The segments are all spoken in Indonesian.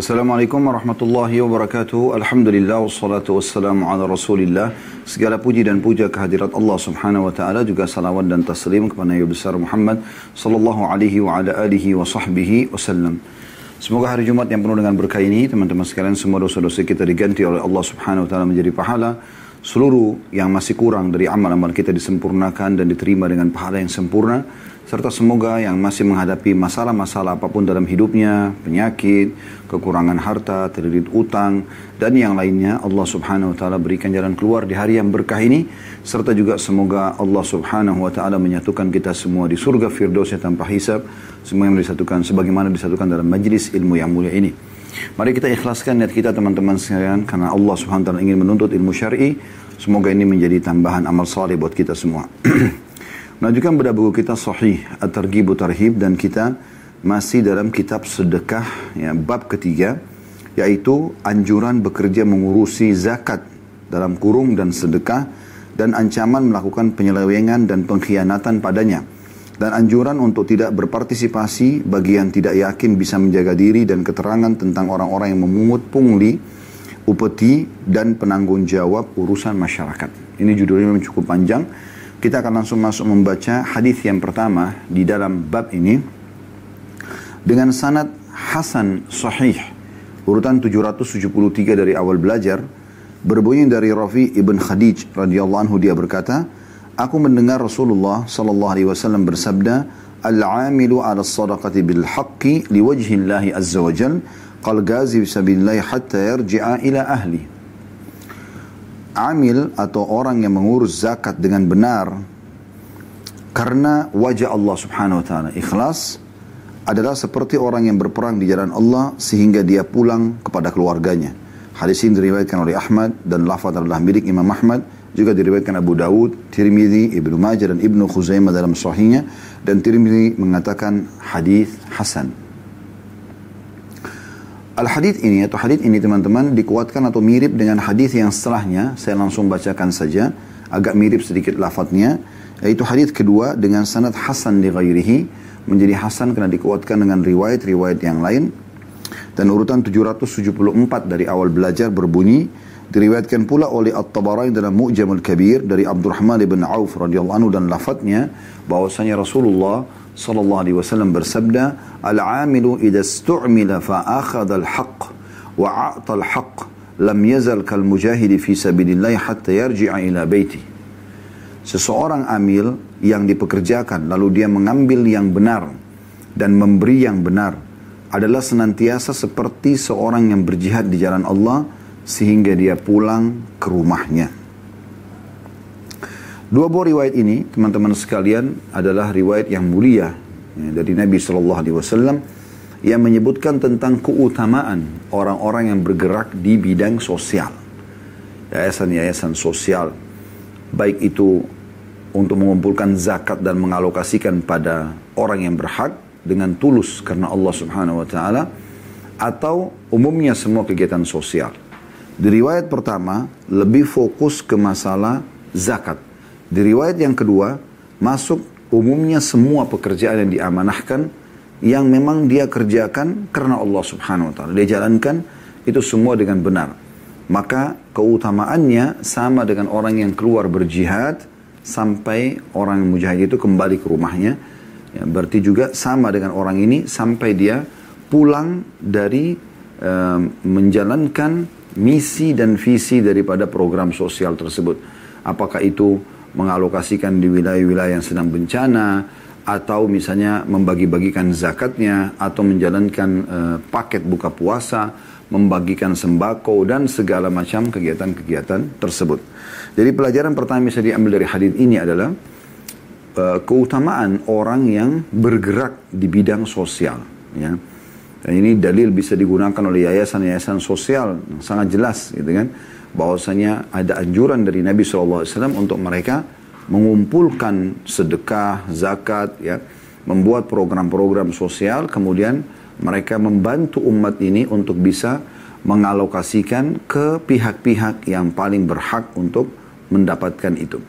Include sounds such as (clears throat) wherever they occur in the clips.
Assalamualaikum warahmatullahi wabarakatuh. Alhamdulillah wassalatu wassalamu ala Rasulillah. Segala puji dan puja kehadirat Allah Subhanahu wa taala juga salawat dan taslim kepada Nabi besar Muhammad sallallahu alaihi wa ala alihi wa sahbihi wasallam. Semoga hari Jumat yang penuh dengan berkah ini teman-teman sekalian semua dosa-dosa kita diganti oleh Allah Subhanahu wa taala menjadi pahala. Seluruh yang masih kurang dari amal-amal kita disempurnakan dan diterima dengan pahala yang sempurna serta semoga yang masih menghadapi masalah-masalah apa pun dalam hidupnya, penyakit, kekurangan harta, terlilit utang, dan yang lainnya, Allah subhanahu wa ta'ala berikan jalan keluar di hari yang berkah ini, serta juga semoga Allah subhanahu wa ta'ala menyatukan kita semua di surga Firdausnya tanpa hisab, semua yang disatukan sebagaimana disatukan dalam majlis ilmu yang mulia ini. Mari kita ikhlaskan niat kita teman-teman sekalian, karena Allah subhanahu wa ta'ala ingin menuntut ilmu syar'i, semoga ini menjadi tambahan amal saleh buat kita semua. (clears throat) Menunjukkan pada buku kita Sahih At-Targhib Tarhib dan kita masih dalam kitab sedekah ya, bab ketiga yaitu anjuran bekerja mengurusi zakat dalam kurung dan sedekah dan ancaman melakukan penyelewengan dan pengkhianatan padanya dan anjuran untuk tidak berpartisipasi bagi yang tidak yakin bisa menjaga diri dan keterangan tentang orang-orang yang memungut pungli, upeti dan penanggung jawab urusan masyarakat. Ini judulnya memang cukup panjang kita akan langsung masuk membaca hadis yang pertama di dalam bab ini dengan sanad Hasan Sahih urutan 773 dari awal belajar berbunyi dari Rafi ibn Khadij radhiyallahu anhu dia berkata aku mendengar Rasulullah sallallahu alaihi wasallam bersabda al-amilu 'ala as-sadaqati bil haqqi liwajhi Allah azza wa jalla qal gazi bisabilillah hatta yarji'a ila ahli amil atau orang yang mengurus zakat dengan benar karena wajah Allah Subhanahu wa taala ikhlas adalah seperti orang yang berperang di jalan Allah sehingga dia pulang kepada keluarganya. Hadis ini diriwayatkan oleh Ahmad dan lafaz adalah milik Imam Ahmad juga diriwayatkan Abu Dawud, Tirmidzi, Ibnu Majah dan Ibnu Khuzaimah dalam sahihnya dan Tirmidzi mengatakan hadis hasan. Al-hadith ini atau hadith ini teman-teman dikuatkan atau mirip dengan hadith yang setelahnya. Saya langsung bacakan saja. Agak mirip sedikit lafadznya. Yaitu hadith kedua dengan sanad hasan di ghairihi. Menjadi hasan karena dikuatkan dengan riwayat-riwayat yang lain. Dan urutan 774 dari awal belajar berbunyi. Diriwayatkan pula oleh At-Tabarani dalam Mu'jamul Kabir dari Abdurrahman ibn Auf radhiyallahu anhu dan lafadznya bahwasanya Rasulullah sallallahu alaihi wasallam bersabda, "Al-'amilu idza istu'mila fa akhadha al-haqq wa 'ata al-haqq lam yazal kal mujahidi fi sabilillah hatta yarji'a ila baiti." Seseorang amil yang dipekerjakan lalu dia mengambil yang benar dan memberi yang benar adalah senantiasa seperti seorang yang berjihad di jalan Allah sehingga dia pulang ke rumahnya. Dua buah riwayat ini, teman-teman sekalian, adalah riwayat yang mulia ya, dari Nabi Shallallahu Alaihi Wasallam yang menyebutkan tentang keutamaan orang-orang yang bergerak di bidang sosial, yayasan-yayasan sosial, baik itu untuk mengumpulkan zakat dan mengalokasikan pada orang yang berhak dengan tulus karena Allah Subhanahu Wa Taala, atau umumnya semua kegiatan sosial. Di riwayat pertama lebih fokus ke masalah zakat di riwayat yang kedua, masuk umumnya semua pekerjaan yang diamanahkan yang memang dia kerjakan karena Allah Subhanahu wa taala. Dia jalankan itu semua dengan benar. Maka keutamaannya sama dengan orang yang keluar berjihad sampai orang mujahid itu kembali ke rumahnya. Ya, berarti juga sama dengan orang ini sampai dia pulang dari uh, menjalankan misi dan visi daripada program sosial tersebut. Apakah itu mengalokasikan di wilayah-wilayah yang sedang bencana atau misalnya membagi-bagikan zakatnya atau menjalankan uh, paket buka puasa, membagikan sembako dan segala macam kegiatan-kegiatan tersebut. Jadi pelajaran pertama yang bisa diambil dari hadis ini adalah uh, keutamaan orang yang bergerak di bidang sosial, ya. Dan ini dalil bisa digunakan oleh yayasan-yayasan sosial yang sangat jelas, gitu kan bahwasanya ada anjuran dari Nabi SAW untuk mereka mengumpulkan sedekah, zakat, ya, membuat program-program sosial, kemudian mereka membantu umat ini untuk bisa mengalokasikan ke pihak-pihak yang paling berhak untuk mendapatkan itu.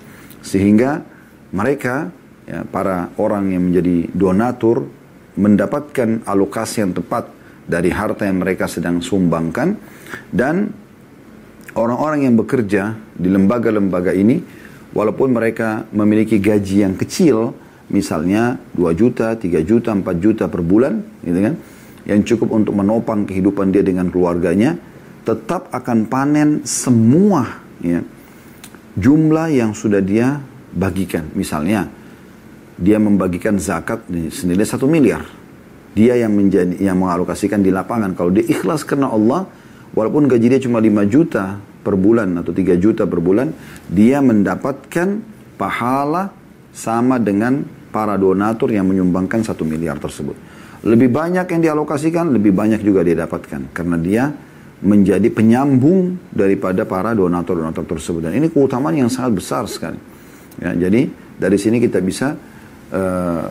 Sehingga mereka, ya, para orang yang menjadi donatur, mendapatkan alokasi yang tepat dari harta yang mereka sedang sumbangkan. Dan orang-orang yang bekerja di lembaga-lembaga ini walaupun mereka memiliki gaji yang kecil misalnya 2 juta, 3 juta, 4 juta per bulan gitu kan yang cukup untuk menopang kehidupan dia dengan keluarganya tetap akan panen semua ya jumlah yang sudah dia bagikan. Misalnya dia membagikan zakat senilai satu miliar dia yang menjadi yang mengalokasikan di lapangan. Kalau dia ikhlas karena Allah, walaupun gaji dia cuma 5 juta per bulan atau 3 juta per bulan, dia mendapatkan pahala sama dengan para donatur yang menyumbangkan satu miliar tersebut. Lebih banyak yang dialokasikan, lebih banyak juga dia dapatkan. Karena dia menjadi penyambung daripada para donatur-donatur tersebut. Dan ini keutamaan yang sangat besar sekali. Ya, jadi dari sini kita bisa uh,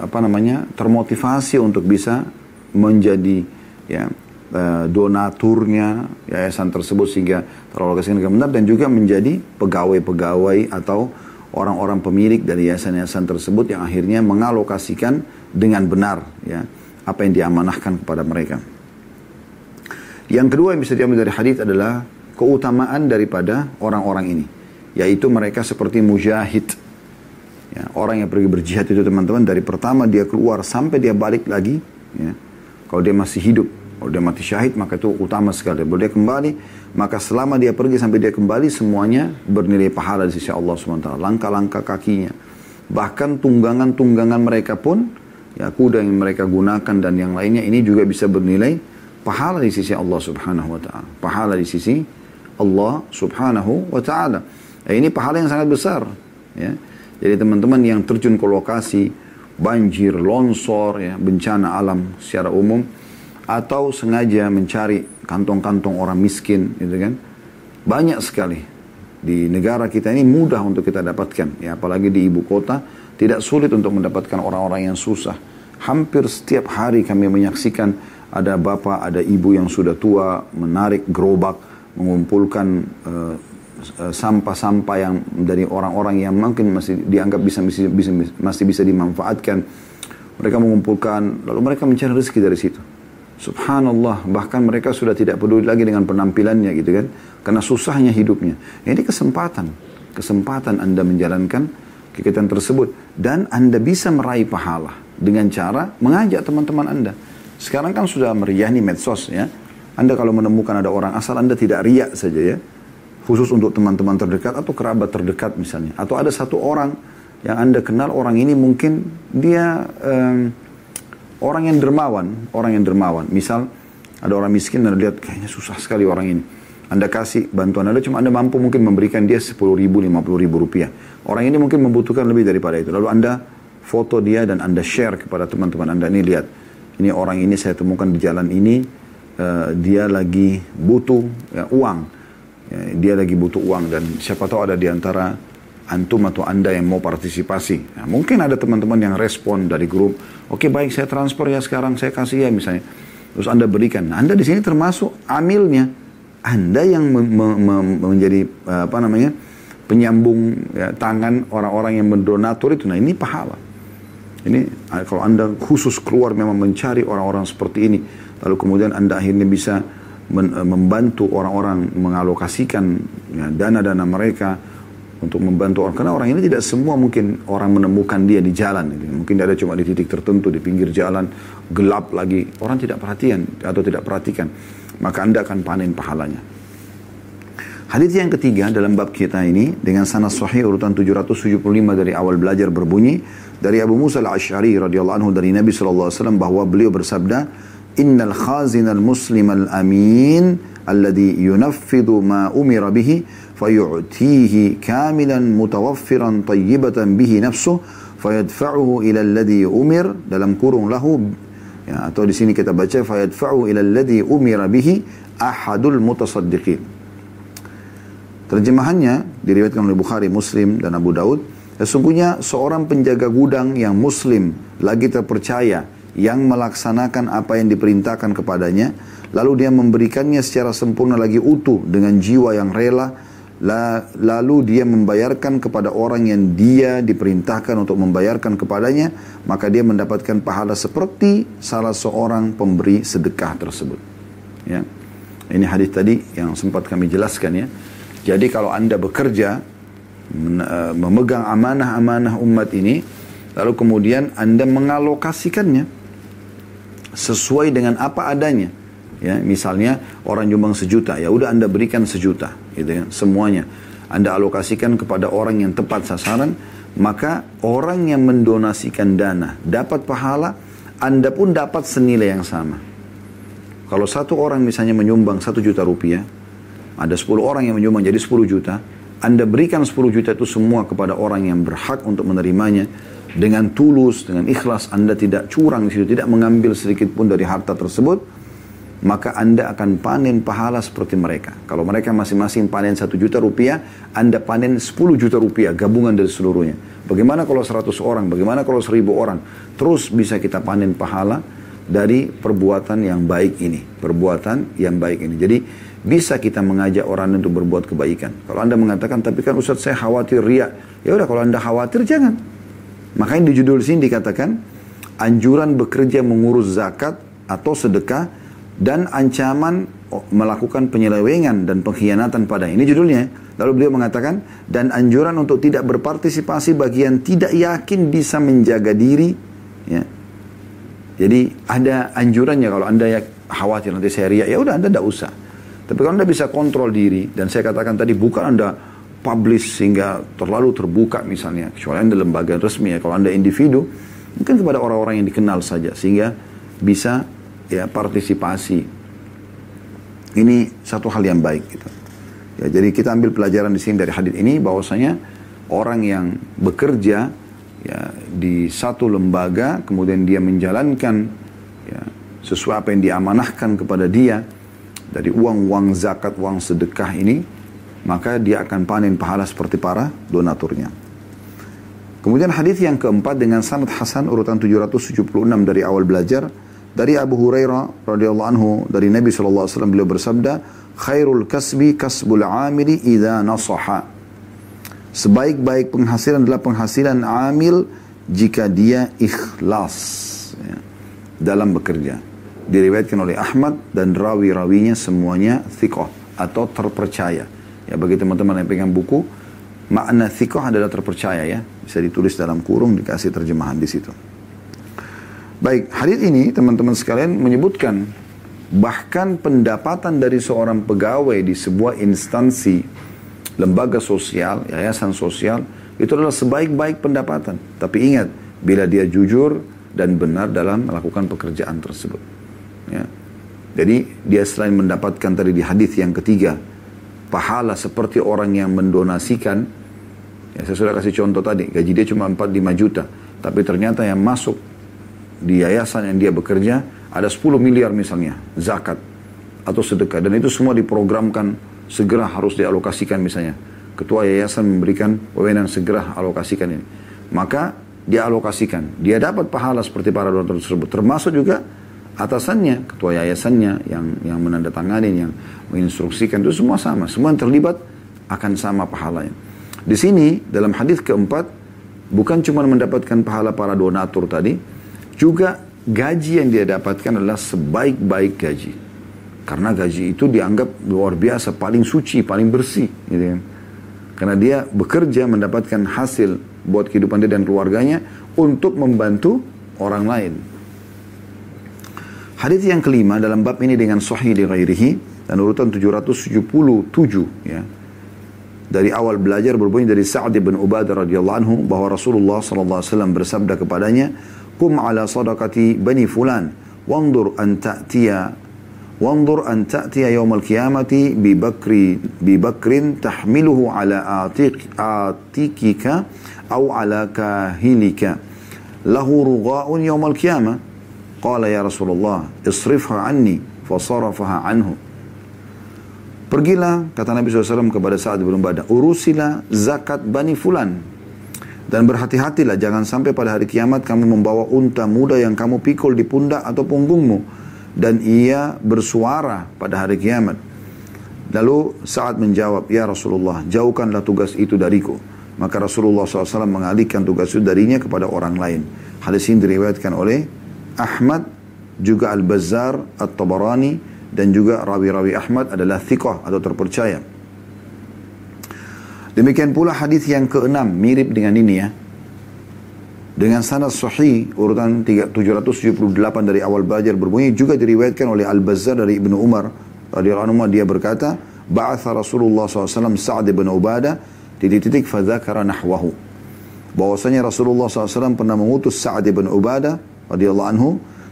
apa namanya termotivasi untuk bisa menjadi ya uh, donaturnya yayasan tersebut sehingga teralokasikan dengan benar dan juga menjadi pegawai-pegawai atau orang-orang pemilik dari yayasan-yayasan tersebut yang akhirnya mengalokasikan dengan benar ya apa yang diamanahkan kepada mereka. Yang kedua yang bisa diambil dari hadis adalah keutamaan daripada orang-orang ini yaitu mereka seperti mujahid Ya, orang yang pergi berjihad itu teman-teman dari pertama dia keluar sampai dia balik lagi, ya, kalau dia masih hidup, kalau dia mati syahid maka itu utama sekali. Kalau dia kembali, maka selama dia pergi sampai dia kembali semuanya bernilai pahala di sisi Allah SWT. Langkah-langkah kakinya, bahkan tunggangan-tunggangan mereka pun, ya kuda yang mereka gunakan dan yang lainnya ini juga bisa bernilai pahala di sisi Allah Subhanahu Wa Taala. Pahala di sisi Allah Subhanahu Wa Taala. Ya, ini pahala yang sangat besar. Ya. Jadi teman-teman yang terjun ke lokasi banjir, longsor, ya, bencana alam secara umum, atau sengaja mencari kantong-kantong orang miskin, gitu kan? Banyak sekali di negara kita ini mudah untuk kita dapatkan, ya apalagi di ibu kota tidak sulit untuk mendapatkan orang-orang yang susah. Hampir setiap hari kami menyaksikan ada bapak, ada ibu yang sudah tua menarik gerobak, mengumpulkan Eh, sampah-sampah yang dari orang-orang yang mungkin masih dianggap bisa, bisa, bisa masih bisa dimanfaatkan. Mereka mengumpulkan, lalu mereka mencari rezeki dari situ. Subhanallah, bahkan mereka sudah tidak peduli lagi dengan penampilannya gitu kan. Karena susahnya hidupnya. Ini kesempatan. Kesempatan Anda menjalankan kegiatan tersebut. Dan Anda bisa meraih pahala. Dengan cara mengajak teman-teman Anda. Sekarang kan sudah meriah nih medsos ya. Anda kalau menemukan ada orang asal Anda tidak riak saja ya khusus untuk teman-teman terdekat atau kerabat terdekat misalnya. Atau ada satu orang yang Anda kenal orang ini mungkin dia um, orang yang dermawan, orang yang dermawan. Misal ada orang miskin dan lihat kayaknya susah sekali orang ini. Anda kasih bantuan Anda cuma Anda mampu mungkin memberikan dia 10 ribu, 50 ribu rupiah. Orang ini mungkin membutuhkan lebih daripada itu. Lalu Anda foto dia dan Anda share kepada teman-teman Anda ini lihat. Ini orang ini saya temukan di jalan ini, uh, dia lagi butuh ya, uang dia lagi butuh uang dan siapa tahu ada di antara antum atau anda yang mau partisipasi. Nah, mungkin ada teman-teman yang respon dari grup, oke okay, baik saya transfer ya sekarang saya kasih ya misalnya. Terus anda berikan. Nah, anda di sini termasuk amilnya. Anda yang me me me menjadi apa namanya penyambung ya, tangan orang-orang yang mendonatur itu. Nah ini pahala. Ini kalau anda khusus keluar memang mencari orang-orang seperti ini, lalu kemudian anda akhirnya bisa Eh, membantu orang-orang mengalokasikan ya, dana-dana mereka untuk membantu orang. Karena orang ini tidak semua mungkin orang menemukan dia di jalan gitu. mungkin ada cuma di titik tertentu di pinggir jalan gelap lagi. Orang tidak perhatian atau tidak perhatikan maka anda akan panen pahalanya. Hadis yang ketiga dalam bab kita ini dengan sanad sahih urutan 775 dari awal belajar berbunyi dari Abu Musa al-Asy'ari radhiyallahu anhu dari Nabi wasallam bahwa beliau bersabda innal khazinal muslimal amin alladhi yunaffidu ma umira bihi fayu'tihi kamilan mutawaffiran tayyibatan bihi nafsuh fayadfa'uhu ila alladhi umir dalam kurung lahu. Ya, atau di sini kita baca fayadfa'uhu ila alladhi umira bihi ahadul mutasaddiqin. Terjemahannya diriwayatkan oleh Bukhari Muslim dan Abu Daud. Sesungguhnya seorang penjaga gudang yang muslim lagi terpercaya yang melaksanakan apa yang diperintahkan kepadanya, lalu dia memberikannya secara sempurna lagi utuh dengan jiwa yang rela, lalu dia membayarkan kepada orang yang dia diperintahkan untuk membayarkan kepadanya, maka dia mendapatkan pahala seperti salah seorang pemberi sedekah tersebut. Ya. Ini hadis tadi yang sempat kami jelaskan ya. Jadi kalau Anda bekerja eh, memegang amanah-amanah umat ini, lalu kemudian Anda mengalokasikannya sesuai dengan apa adanya. Ya misalnya orang nyumbang sejuta ya udah anda berikan sejuta gitu ya semuanya. Anda alokasikan kepada orang yang tepat sasaran maka orang yang mendonasikan dana dapat pahala anda pun dapat senilai yang sama. Kalau satu orang misalnya menyumbang satu juta rupiah ada sepuluh orang yang menyumbang jadi sepuluh juta anda berikan sepuluh juta itu semua kepada orang yang berhak untuk menerimanya dengan tulus, dengan ikhlas, Anda tidak curang di situ, tidak mengambil sedikit pun dari harta tersebut, maka Anda akan panen pahala seperti mereka. Kalau mereka masing-masing panen satu juta rupiah, Anda panen 10 juta rupiah, gabungan dari seluruhnya. Bagaimana kalau 100 orang, bagaimana kalau 1000 orang? Terus bisa kita panen pahala dari perbuatan yang baik ini. Perbuatan yang baik ini. Jadi bisa kita mengajak orang untuk berbuat kebaikan. Kalau Anda mengatakan, tapi kan Ustaz saya khawatir ria. Ya udah kalau Anda khawatir jangan. Makanya di judul sini dikatakan, anjuran bekerja mengurus zakat atau sedekah dan ancaman melakukan penyelewengan dan pengkhianatan pada ini judulnya. Lalu beliau mengatakan dan anjuran untuk tidak berpartisipasi bagi yang tidak yakin bisa menjaga diri. Ya. Jadi ada anjurannya kalau anda ya khawatir nanti saya riak, ya udah anda tidak usah. Tapi kalau anda bisa kontrol diri dan saya katakan tadi bukan anda publish sehingga terlalu terbuka misalnya, kecuali anda lembaga resmi ya. Kalau anda individu mungkin kepada orang-orang yang dikenal saja sehingga bisa ya partisipasi. Ini satu hal yang baik gitu. Ya, jadi kita ambil pelajaran di sini dari hadis ini bahwasanya orang yang bekerja ya di satu lembaga kemudian dia menjalankan ya sesuai apa yang diamanahkan kepada dia dari uang-uang zakat, uang sedekah ini, maka dia akan panen pahala seperti para donaturnya. Kemudian hadis yang keempat dengan sanad Hasan urutan 776 dari awal belajar dari Abu Hurairah radhiyallahu anhu dari Nabi sallallahu alaihi wasallam beliau bersabda, "Khairul kasbi kasbul 'amili idza nasaha." Sebaik-baik penghasilan adalah penghasilan amil jika dia ikhlas ya, dalam bekerja. Diriwayatkan oleh Ahmad dan rawi-rawinya semuanya thiqah atau terpercaya. Ya bagi teman-teman yang pegang buku, makna thiqah adalah terpercaya ya. Bisa ditulis dalam kurung dikasih terjemahan di situ. Baik, hadis ini teman-teman sekalian menyebutkan bahkan pendapatan dari seorang pegawai di sebuah instansi, lembaga sosial, yayasan sosial, itu adalah sebaik-baik pendapatan. Tapi ingat, bila dia jujur dan benar dalam melakukan pekerjaan tersebut. Ya. Jadi dia selain mendapatkan tadi di hadis yang ketiga, pahala seperti orang yang mendonasikan, ya saya sudah kasih contoh tadi, gaji dia cuma 45 juta, tapi ternyata yang masuk di yayasan yang dia bekerja ada 10 miliar misalnya zakat atau sedekah. Dan itu semua diprogramkan segera harus dialokasikan misalnya. Ketua yayasan memberikan wewenang segera alokasikan ini. Maka dia alokasikan dia dapat pahala seperti para donatur tersebut. Termasuk juga atasannya ketua yayasannya yang yang menandatangani yang menginstruksikan itu semua sama semua yang terlibat akan sama pahalanya di sini dalam hadis keempat bukan cuma mendapatkan pahala para donatur tadi juga gaji yang dia dapatkan adalah sebaik-baik gaji. Karena gaji itu dianggap luar biasa, paling suci, paling bersih. Gitu kan. Karena dia bekerja mendapatkan hasil buat kehidupan dia dan keluarganya untuk membantu orang lain. Hadis yang kelima dalam bab ini dengan sahih di ghairihi dan urutan 777 ya. Dari awal belajar berbunyi dari Sa'ad bin Ubadah radhiyallahu anhu bahwa Rasulullah sallallahu alaihi wasallam bersabda kepadanya, kum ala sadaqati bani fulan, wanzur an ta'tiya wanzur an ta'tiya yawm al-qiyamati bi bakri bi bakrin tahmiluhu ala atiq atikika aw ala kahilika lahu rugha'un yawm al-qiyamah." Qala ya Rasulullah, isrifha anni, fasarafaha anhu. Pergilah, kata Nabi SAW kepada Sa'ad bin Ubadah, urusilah zakat Bani Fulan. Dan berhati-hatilah, jangan sampai pada hari kiamat kamu membawa unta muda yang kamu pikul di pundak atau punggungmu. Dan ia bersuara pada hari kiamat. Lalu saat menjawab, Ya Rasulullah, jauhkanlah tugas itu dariku. Maka Rasulullah SAW mengalihkan tugas itu darinya kepada orang lain. Hadis ini diriwayatkan oleh Ahmad, juga Al-Bazzar, At-Tabarani, dan juga rawi-rawi Ahmad adalah thiqah atau terpercaya. Demikian pula hadis yang keenam mirip dengan ini ya. Dengan sanad sahih urutan 778 dari awal belajar berbunyi juga diriwayatkan oleh Al-Bazzar dari Ibnu Umar radhiyallahu anhu dia berkata, "Ba'atha Rasulullah SAW Sa'ad bin Ubadah titik-titik fadzakara nahwahu." Bahwasanya Rasulullah SAW pernah mengutus Sa'ad bin Ubadah radhiyallahu anhu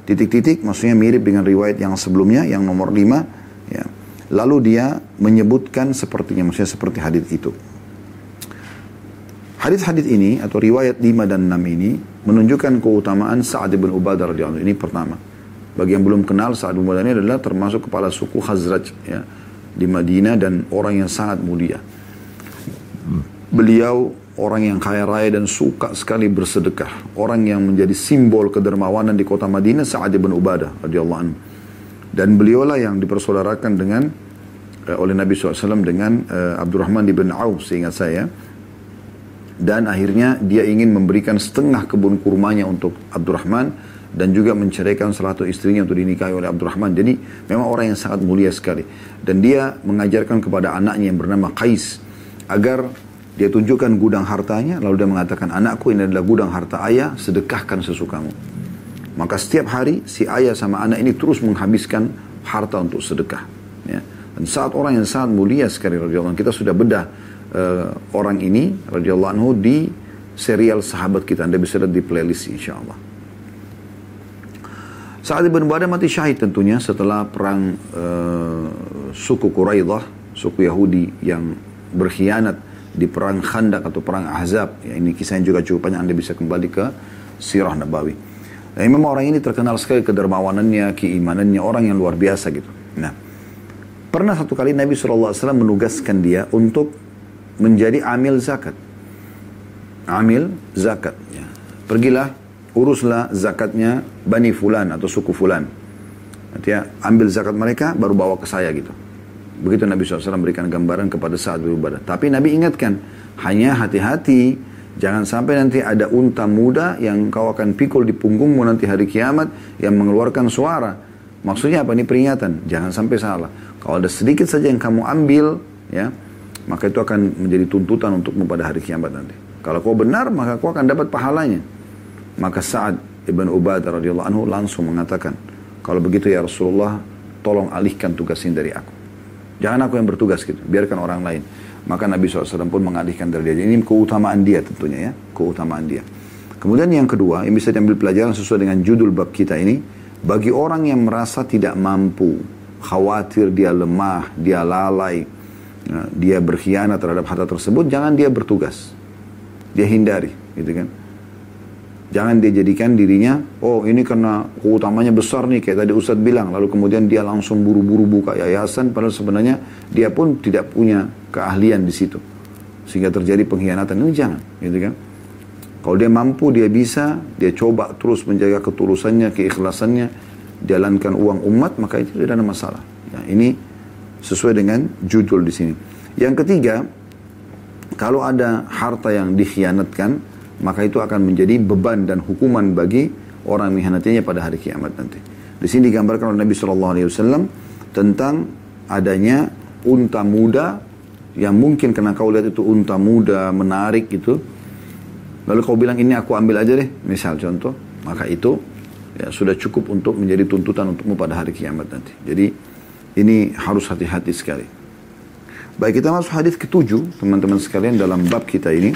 titik-titik maksudnya mirip dengan riwayat yang sebelumnya yang nomor 5 ya. Lalu dia menyebutkan sepertinya maksudnya seperti hadis itu. Hadis-hadis ini atau riwayat 5 dan 6 ini menunjukkan keutamaan Sa'ad bin Ubadah radhiyallahu anhu. Ini pertama. Bagi yang belum kenal Sa'ad bin Ubadah ini adalah termasuk kepala suku Khazraj ya di Madinah dan orang yang sangat mulia. Beliau orang yang kaya raya dan suka sekali bersedekah. Orang yang menjadi simbol kedermawanan di kota Madinah Sa'ad bin Ubadah radhiyallahu anhu. Dan beliaulah yang dipersaudarakan dengan uh, oleh Nabi SAW dengan uh, Abdurrahman bin Auf seingat saya dan akhirnya dia ingin memberikan setengah kebun kurmanya untuk Abdurrahman dan juga menceraikan salah satu istrinya untuk dinikahi oleh Abdurrahman. Jadi memang orang yang sangat mulia sekali. Dan dia mengajarkan kepada anaknya yang bernama Qais agar dia tunjukkan gudang hartanya lalu dia mengatakan anakku ini adalah gudang harta ayah sedekahkan sesukamu. Maka setiap hari si ayah sama anak ini terus menghabiskan harta untuk sedekah. Ya. Dan saat orang yang sangat mulia sekali radhiyallahu kita sudah bedah uh, orang ini radhiyallahu anhu di serial sahabat kita. Anda bisa lihat di playlist insyaallah. Saat Ibn Ubadah mati syahid tentunya setelah perang uh, suku Quraidah, suku Yahudi yang berkhianat di perang Khandak atau perang Ahzab. Ya, ini kisahnya juga cukup banyak Anda bisa kembali ke Sirah Nabawi. Nah, memang orang ini terkenal sekali kedermawanannya, keimanannya, orang yang luar biasa gitu. Nah, pernah satu kali Nabi SAW menugaskan dia untuk menjadi amil zakat. Amil zakat. Ya. Pergilah, uruslah zakatnya Bani Fulan atau suku Fulan. Artinya ambil zakat mereka baru bawa ke saya gitu. Begitu Nabi SAW berikan gambaran kepada saat beribadah. Tapi Nabi ingatkan, hanya hati-hati, jangan sampai nanti ada unta muda yang kau akan pikul di punggungmu nanti hari kiamat yang mengeluarkan suara. Maksudnya apa? Ini peringatan, jangan sampai salah. Kalau ada sedikit saja yang kamu ambil, ya, maka itu akan menjadi tuntutan untukmu pada hari kiamat nanti. Kalau kau benar, maka kau akan dapat pahalanya. Maka Sa'ad ibn Ubadah radhiyallahu anhu langsung mengatakan, kalau begitu ya Rasulullah, tolong alihkan tugas ini dari aku. Jangan aku yang bertugas gitu, biarkan orang lain. Maka Nabi SAW pun mengalihkan dari dia. Ini keutamaan dia tentunya ya, keutamaan dia. Kemudian yang kedua, yang bisa diambil pelajaran sesuai dengan judul bab kita ini, bagi orang yang merasa tidak mampu, khawatir dia lemah, dia lalai, Nah, dia berkhianat terhadap harta tersebut, jangan dia bertugas. Dia hindari, gitu kan. Jangan dia jadikan dirinya, oh ini karena keutamanya besar nih, kayak tadi Ustadz bilang, lalu kemudian dia langsung buru-buru buka yayasan, padahal sebenarnya dia pun tidak punya keahlian di situ. Sehingga terjadi pengkhianatan, ini jangan, gitu kan. Kalau dia mampu, dia bisa, dia coba terus menjaga ketulusannya, keikhlasannya, jalankan uang umat, maka itu tidak ada masalah. Nah, ini sesuai dengan judul di sini. Yang ketiga, kalau ada harta yang dikhianatkan, maka itu akan menjadi beban dan hukuman bagi orang mengkhianatinya pada hari kiamat nanti. Di sini digambarkan oleh Nabi Shallallahu Alaihi Wasallam tentang adanya unta muda yang mungkin karena kau lihat itu unta muda menarik itu, lalu kau bilang ini aku ambil aja deh, misal contoh, maka itu ya, sudah cukup untuk menjadi tuntutan untukmu pada hari kiamat nanti. Jadi ini harus hati-hati sekali. Baik kita masuk hadis ketujuh teman-teman sekalian dalam bab kita ini.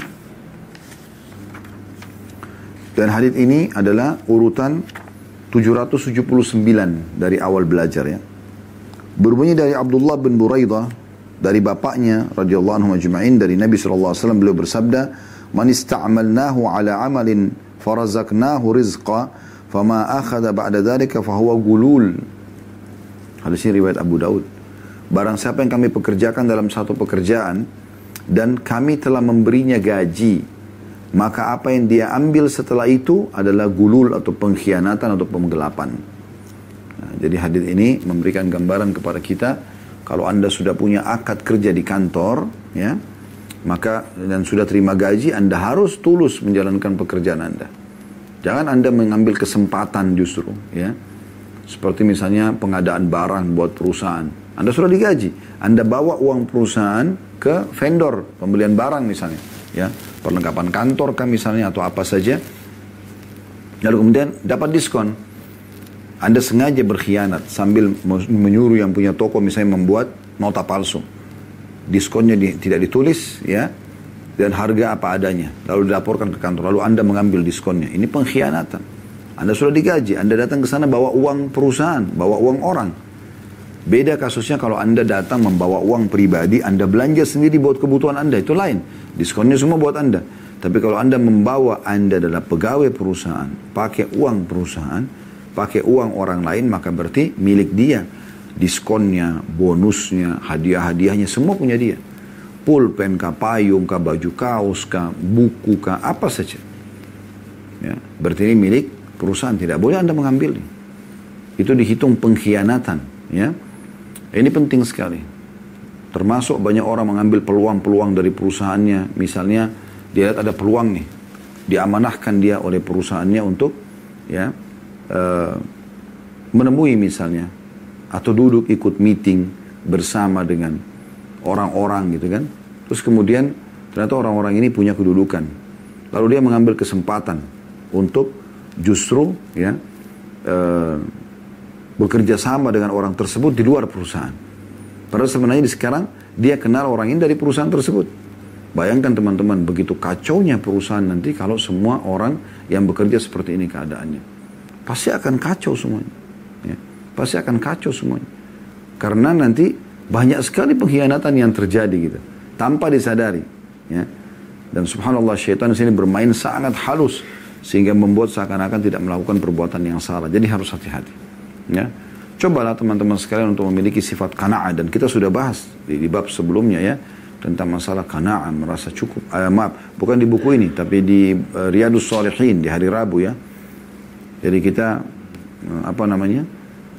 Dan hadis ini adalah urutan 779 dari awal belajar ya. Berbunyi dari Abdullah bin Buraidah dari bapaknya radhiyallahu anhu majma'in dari Nabi sallallahu alaihi wasallam beliau bersabda, "Man ista'malnahu ala amalin farazaqnahu rizqa, fama akhadha ba'da dhalika fahuwa gulul." Hadis ini riwayat Abu Daud. Barang siapa yang kami pekerjakan dalam satu pekerjaan dan kami telah memberinya gaji, maka apa yang dia ambil setelah itu adalah gulul atau pengkhianatan atau penggelapan. Nah, jadi hadis ini memberikan gambaran kepada kita Kalau Anda sudah punya akad kerja di kantor, ya, maka dan sudah terima gaji, Anda harus tulus menjalankan pekerjaan Anda. Jangan Anda mengambil kesempatan justru, ya. Seperti misalnya pengadaan barang buat perusahaan. Anda sudah digaji, Anda bawa uang perusahaan ke vendor pembelian barang misalnya, ya, perlengkapan kantor kan misalnya atau apa saja. Lalu kemudian dapat diskon. Anda sengaja berkhianat sambil menyuruh yang punya toko misalnya membuat nota palsu. Diskonnya di, tidak ditulis ya dan harga apa adanya. Lalu dilaporkan ke kantor. Lalu Anda mengambil diskonnya. Ini pengkhianatan. Anda sudah digaji. Anda datang ke sana bawa uang perusahaan, bawa uang orang. Beda kasusnya kalau Anda datang membawa uang pribadi, Anda belanja sendiri buat kebutuhan Anda, itu lain. Diskonnya semua buat Anda. Tapi kalau Anda membawa Anda adalah pegawai perusahaan, pakai uang perusahaan, pakai uang orang lain maka berarti milik dia. Diskonnya, bonusnya, hadiah-hadiahnya semua punya dia. Pulpen kah, payung kah, baju kaos kah, buku kah, apa saja. Ya, berarti ini milik perusahaan, tidak boleh Anda mengambil. Itu dihitung pengkhianatan. Ya. Ini penting sekali. Termasuk banyak orang mengambil peluang-peluang dari perusahaannya. Misalnya dia lihat ada peluang nih. Diamanahkan dia oleh perusahaannya untuk ya uh, menemui misalnya atau duduk ikut meeting bersama dengan orang-orang gitu kan. Terus kemudian ternyata orang-orang ini punya kedudukan. Lalu dia mengambil kesempatan untuk justru ya uh, bekerja sama dengan orang tersebut di luar perusahaan. Padahal sebenarnya di sekarang dia kenal orang ini dari perusahaan tersebut. Bayangkan teman-teman begitu kacaunya perusahaan nanti kalau semua orang yang bekerja seperti ini keadaannya pasti akan kacau semuanya. Ya, pasti akan kacau semuanya. Karena nanti banyak sekali pengkhianatan yang terjadi gitu, tanpa disadari. Ya. Dan subhanallah syaitan di sini bermain sangat halus sehingga membuat seakan-akan tidak melakukan perbuatan yang salah. Jadi harus hati-hati. Ya. Cobalah teman-teman sekalian untuk memiliki sifat kana'ah dan kita sudah bahas di, di bab sebelumnya ya tentang masalah kana'ah merasa cukup. Eh, maaf, bukan di buku ini tapi di uh, Riyadus Salihin di hari Rabu ya jadi kita eh, apa namanya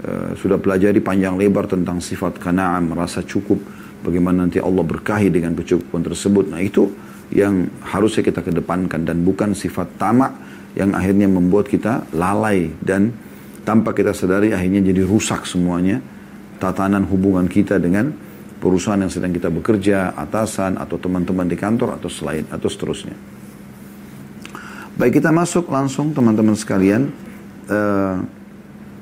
uh, sudah pelajari panjang lebar tentang sifat kana'ah, merasa cukup, bagaimana nanti Allah berkahi dengan kecukupan tersebut. Nah itu yang harusnya kita kedepankan dan bukan sifat tamak yang akhirnya membuat kita lalai dan tanpa kita sadari akhirnya jadi rusak semuanya tatanan hubungan kita dengan perusahaan yang sedang kita bekerja, atasan atau teman-teman di kantor atau selain atau seterusnya. Baik kita masuk langsung teman-teman sekalian uh,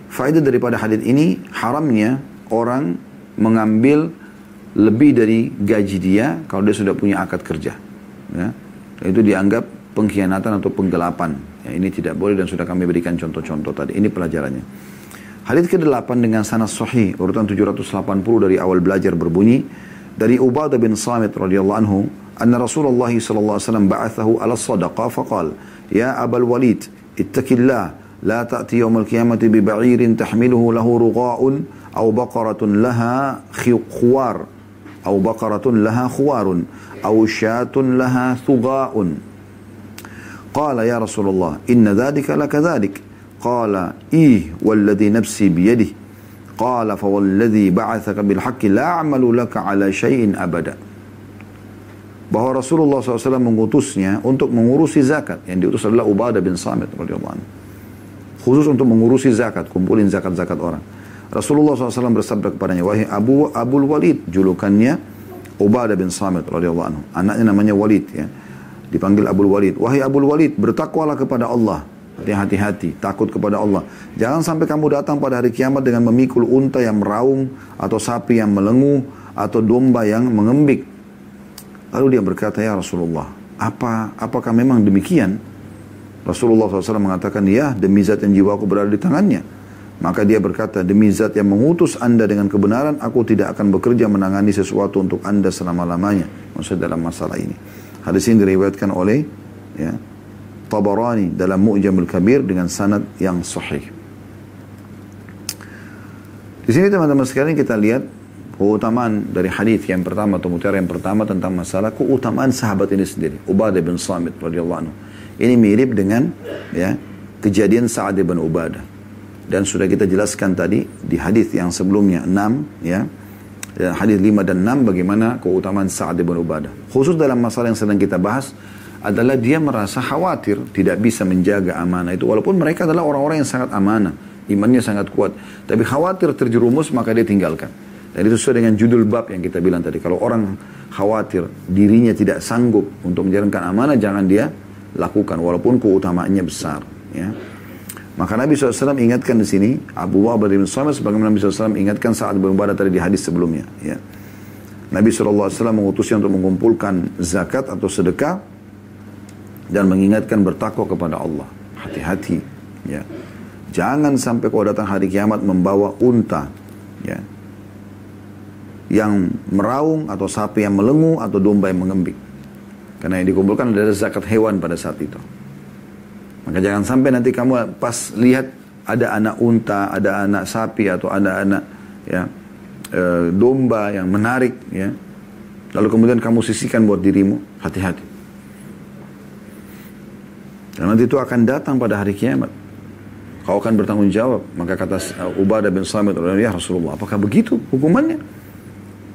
faedah daripada hadis ini haramnya orang mengambil lebih dari gaji dia kalau dia sudah punya akad kerja. Ya. Itu dianggap pengkhianatan atau penggelapan. Ya, ini tidak boleh dan sudah kami berikan contoh-contoh tadi. Ini pelajarannya. Hadis ke-8 dengan sanad sahih urutan 780 dari awal belajar berbunyi dari Ubadah bin Samit radhiyallahu anhu anna Rasulullah sallallahu alaihi wasallam ba'athahu ala sadaqah faqal ya Abul Walid ittaqillah لا تأتي يوم القيامة ببعير تحمله له رغاء أو بقرة لها خوار أو بقرة لها خوار أو شاة لها ثغاء Qala ya Rasulullah, inna dhalika laka dhalik. Qala, ih, walladhi nafsi biyadih. Qala, fawalladhi ba'athaka bilhaqi la ala syai'in abada. Bahwa Rasulullah SAW mengutusnya untuk mengurusi zakat. Yang diutus adalah Ubadah bin Samit radhiyallahu anhu. Khusus untuk mengurusi zakat, kumpulin zakat-zakat orang. Rasulullah SAW bersabda kepadanya, wahai Abu Abdul Walid, julukannya Ubadah bin Samit radhiyallahu anhu. Anaknya namanya Walid ya. Dipanggil Abul Walid. Wahai Abul Walid, bertakwalah kepada Allah. Hati-hati, takut kepada Allah. Jangan sampai kamu datang pada hari kiamat dengan memikul unta yang meraung, atau sapi yang melengu, atau domba yang mengembik. Lalu dia berkata, ya Rasulullah, apa apakah memang demikian? Rasulullah SAW mengatakan, ya demi zat yang jiwaku berada di tangannya. Maka dia berkata, demi zat yang mengutus anda dengan kebenaran, aku tidak akan bekerja menangani sesuatu untuk anda selama-lamanya. Maksudnya dalam masalah ini. Hadis ini diriwayatkan oleh ya, Tabarani dalam Mu'jamul Kabir dengan sanad yang sahih. Di sini teman-teman sekalian kita lihat keutamaan dari hadis yang pertama atau mutiara yang pertama tentang masalah keutamaan sahabat ini sendiri. Ubadah bin Samit radhiyallahu anhu. Ini mirip dengan ya kejadian Sa'ad bin Ubadah. Dan sudah kita jelaskan tadi di hadis yang sebelumnya 6 ya. Dan hadis 5 dan 6 bagaimana keutamaan Sa'ad bin Ubadah. Khusus dalam masalah yang sedang kita bahas adalah dia merasa khawatir tidak bisa menjaga amanah itu walaupun mereka adalah orang-orang yang sangat amanah, imannya sangat kuat, tapi khawatir terjerumus maka dia tinggalkan. Dan itu sesuai dengan judul bab yang kita bilang tadi. Kalau orang khawatir dirinya tidak sanggup untuk menjalankan amanah, jangan dia lakukan walaupun keutamaannya besar. Ya. Maka Nabi SAW ingatkan di sini Abu Bakar bin Samit sebagaimana Nabi SAW ingatkan saat beribadah tadi di hadis sebelumnya. Ya. Nabi SAW mengutusnya untuk mengumpulkan zakat atau sedekah dan mengingatkan bertakwa kepada Allah. Hati-hati. Ya. Jangan sampai kau datang hari kiamat membawa unta. Ya. Yang meraung atau sapi yang melengu atau domba yang mengembik. Karena yang dikumpulkan adalah zakat hewan pada saat itu. Maka jangan sampai nanti kamu pas lihat ada anak unta, ada anak sapi atau ada anak ya e, domba yang menarik ya. Lalu kemudian kamu sisihkan buat dirimu, hati-hati. Dan nanti itu akan datang pada hari kiamat. Kau akan bertanggung jawab. Maka kata Ubadah bin Samit, ya Rasulullah, apakah begitu hukumannya?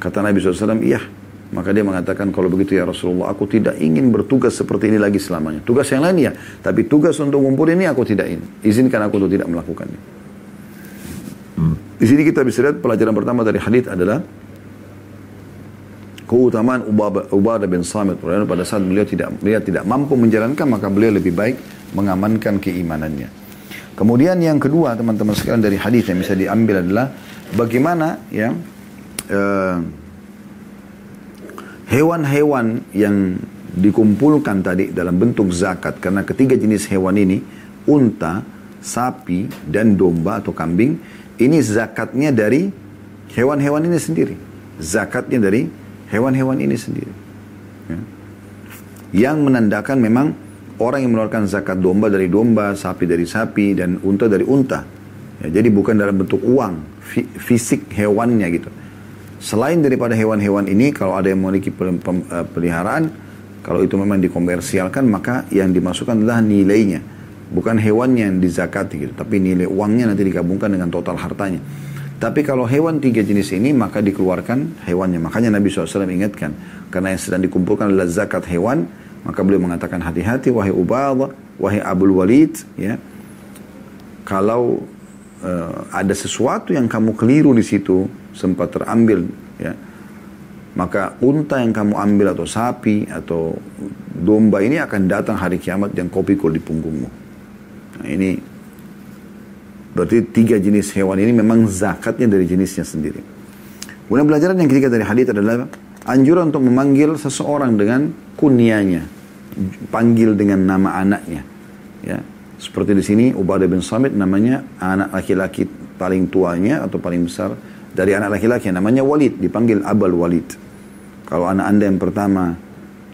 Kata Nabi SAW, iya. Maka dia mengatakan kalau begitu ya Rasulullah aku tidak ingin bertugas seperti ini lagi selamanya. Tugas yang lain ya, tapi tugas untuk ngumpul ini aku tidak ingin. Izinkan aku untuk tidak melakukannya. Hmm. Di sini kita bisa lihat pelajaran pertama dari hadis adalah keutamaan Ubadah bin Samit pada saat beliau tidak beliau tidak mampu menjalankan maka beliau lebih baik mengamankan keimanannya. Kemudian yang kedua teman-teman sekalian dari hadis yang bisa diambil adalah bagaimana ya uh, hewan-hewan yang dikumpulkan tadi dalam bentuk zakat karena ketiga jenis hewan ini unta, sapi dan domba atau kambing ini zakatnya dari hewan-hewan ini sendiri. Zakatnya dari hewan-hewan ini sendiri. Ya. Yang menandakan memang orang yang mengeluarkan zakat domba dari domba, sapi dari sapi dan unta dari unta. Ya, jadi bukan dalam bentuk uang, fisik hewannya gitu. Selain daripada hewan-hewan ini, kalau ada yang memiliki eh, peliharaan, kalau itu memang dikomersialkan, maka yang dimasukkan adalah nilainya. Bukan hewannya yang dizakati gitu, tapi nilai uangnya nanti digabungkan dengan total hartanya. Tapi kalau hewan tiga jenis ini, maka dikeluarkan hewannya. Makanya Nabi SAW ingatkan, karena yang sedang dikumpulkan adalah zakat hewan, maka beliau mengatakan hati-hati, wahai Ubadah, wahai Abul Walid, ya, kalau uh, ada sesuatu yang kamu keliru di situ, sempat terambil ya. Maka unta yang kamu ambil atau sapi atau domba ini akan datang hari kiamat yang kau pikul di punggungmu. Nah, ini berarti tiga jenis hewan ini memang zakatnya dari jenisnya sendiri. Kemudian pelajaran yang ketiga dari hadis adalah anjuran untuk memanggil seseorang dengan kunianya panggil dengan nama anaknya ya. Seperti di sini Ubadah bin Samit namanya anak laki-laki paling tuanya atau paling besar dari anak laki-laki namanya Walid dipanggil Abul Walid. Kalau anak anda yang pertama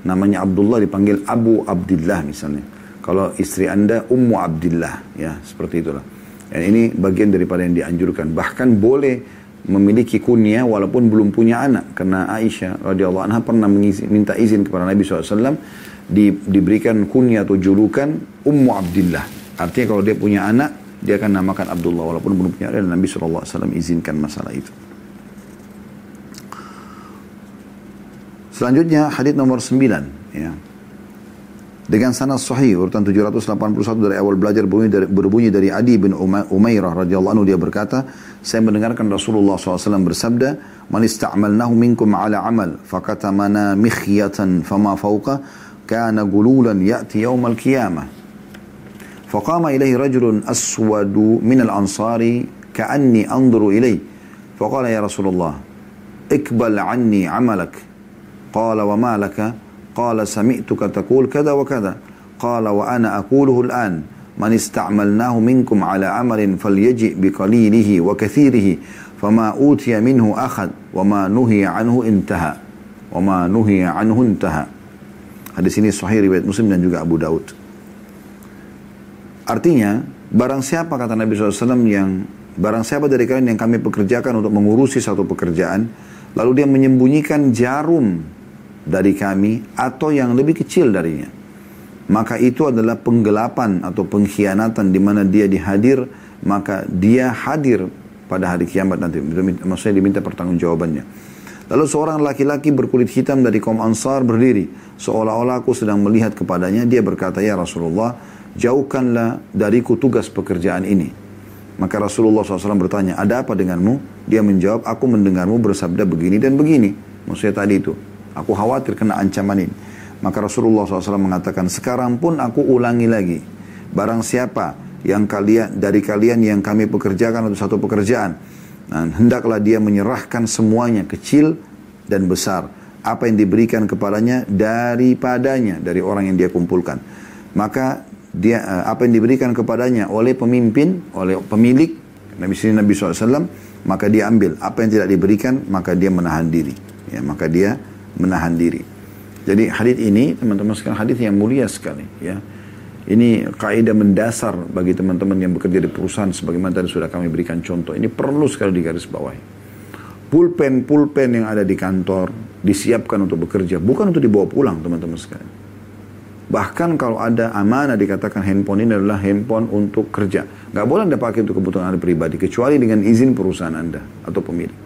namanya Abdullah dipanggil Abu Abdullah misalnya. Kalau istri anda Ummu Abdullah ya seperti itulah. Dan ini bagian daripada yang dianjurkan. Bahkan boleh memiliki kunyah walaupun belum punya anak karena Aisyah radhiyallahu anha pernah minta izin kepada Nabi SAW di, diberikan kunyah atau julukan Ummu Abdullah artinya kalau dia punya anak dia akan namakan Abdullah walaupun belum punya dan Nabi SAW izinkan masalah itu. Selanjutnya hadis nomor 9 ya. Dengan sanad sahih urutan 781 dari awal belajar berbunyi dari, berbunyi dari Adi bin Umairah radhiyallahu anhu dia berkata, saya mendengarkan Rasulullah SAW bersabda, "Man ista'malnahu minkum ala amal fakatamana mikhyatan fama fawqa kana gululan ya'ti yawmal qiyamah." فقام إليه رجل أسود من الأنصار كأني أنظر إليه فقال يا رسول الله اقبل عني عملك. قال وما لك؟ قال سمعتك تقول كذا وكذا. قال وأنا أقوله الآن من استعملناه منكم على عمل فليجئ بقليله وكثيره فما أوتي منه أخذ وما نهي عنه انتهى. وما نهي عنه انتهى. Hadis ini sahih riwayat Muslim dan juga Abu Daud. Artinya, barang siapa kata Nabi SAW yang, barang siapa dari kalian yang kami pekerjakan untuk mengurusi satu pekerjaan, lalu dia menyembunyikan jarum dari kami atau yang lebih kecil darinya. Maka itu adalah penggelapan atau pengkhianatan di mana dia dihadir, maka dia hadir pada hari kiamat nanti. Maksudnya diminta pertanggungjawabannya. Lalu seorang laki-laki berkulit hitam dari kaum Ansar berdiri. Seolah-olah aku sedang melihat kepadanya. Dia berkata, Ya Rasulullah, jauhkanlah dariku tugas pekerjaan ini. Maka Rasulullah SAW bertanya, ada apa denganmu? Dia menjawab, aku mendengarmu bersabda begini dan begini. Maksudnya tadi itu, aku khawatir kena ancaman ini. Maka Rasulullah SAW mengatakan, sekarang pun aku ulangi lagi. Barang siapa yang kalian dari kalian yang kami pekerjakan untuk satu pekerjaan, Nah, hendaklah dia menyerahkan semuanya kecil dan besar apa yang diberikan kepadanya daripadanya dari orang yang dia kumpulkan. Maka dia eh, apa yang diberikan kepadanya oleh pemimpin, oleh pemilik Nabi sini Nabi SAW, maka dia ambil. Apa yang tidak diberikan, maka dia menahan diri. Ya, maka dia menahan diri. Jadi hadis ini teman-teman sekalian hadis yang mulia sekali. Ya, ini kaidah mendasar bagi teman-teman yang bekerja di perusahaan sebagaimana tadi sudah kami berikan contoh. Ini perlu sekali digaris bawahi. Pulpen-pulpen yang ada di kantor disiapkan untuk bekerja, bukan untuk dibawa pulang teman-teman sekalian. Bahkan kalau ada amanah dikatakan handphone ini adalah handphone untuk kerja. Nggak boleh Anda pakai untuk kebutuhan Anda pribadi, kecuali dengan izin perusahaan Anda atau pemilik.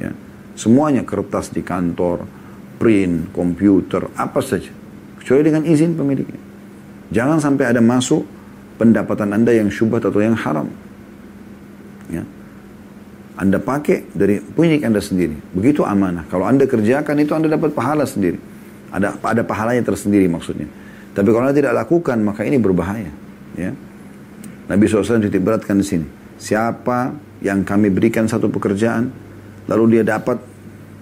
Ya. Semuanya kertas di kantor, print, komputer, apa saja. Kecuali dengan izin pemiliknya. Jangan sampai ada masuk pendapatan Anda yang syubhat atau yang haram. Ya. Anda pakai dari punya Anda sendiri. Begitu amanah. Kalau Anda kerjakan itu Anda dapat pahala sendiri. Ada ada pahalanya tersendiri maksudnya. Tapi kalau Anda tidak lakukan maka ini berbahaya. Ya. Nabi SAW titik beratkan di sini. Siapa yang kami berikan satu pekerjaan lalu dia dapat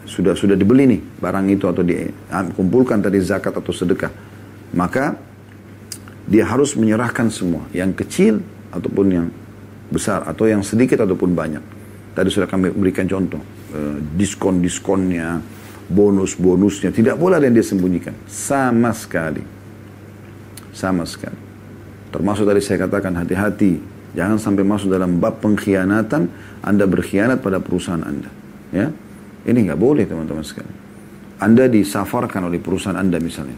sudah sudah dibeli nih barang itu atau dikumpulkan tadi zakat atau sedekah maka dia harus menyerahkan semua, yang kecil ataupun yang besar atau yang sedikit ataupun banyak. Tadi sudah kami berikan contoh, eh, diskon-diskonnya, bonus-bonusnya, tidak boleh ada yang dia sembunyikan, sama sekali. Sama sekali. Termasuk tadi saya katakan hati-hati, jangan sampai masuk dalam bab pengkhianatan, Anda berkhianat pada perusahaan Anda. Ya, ini nggak boleh teman-teman sekalian. Anda disafarkan oleh perusahaan Anda misalnya.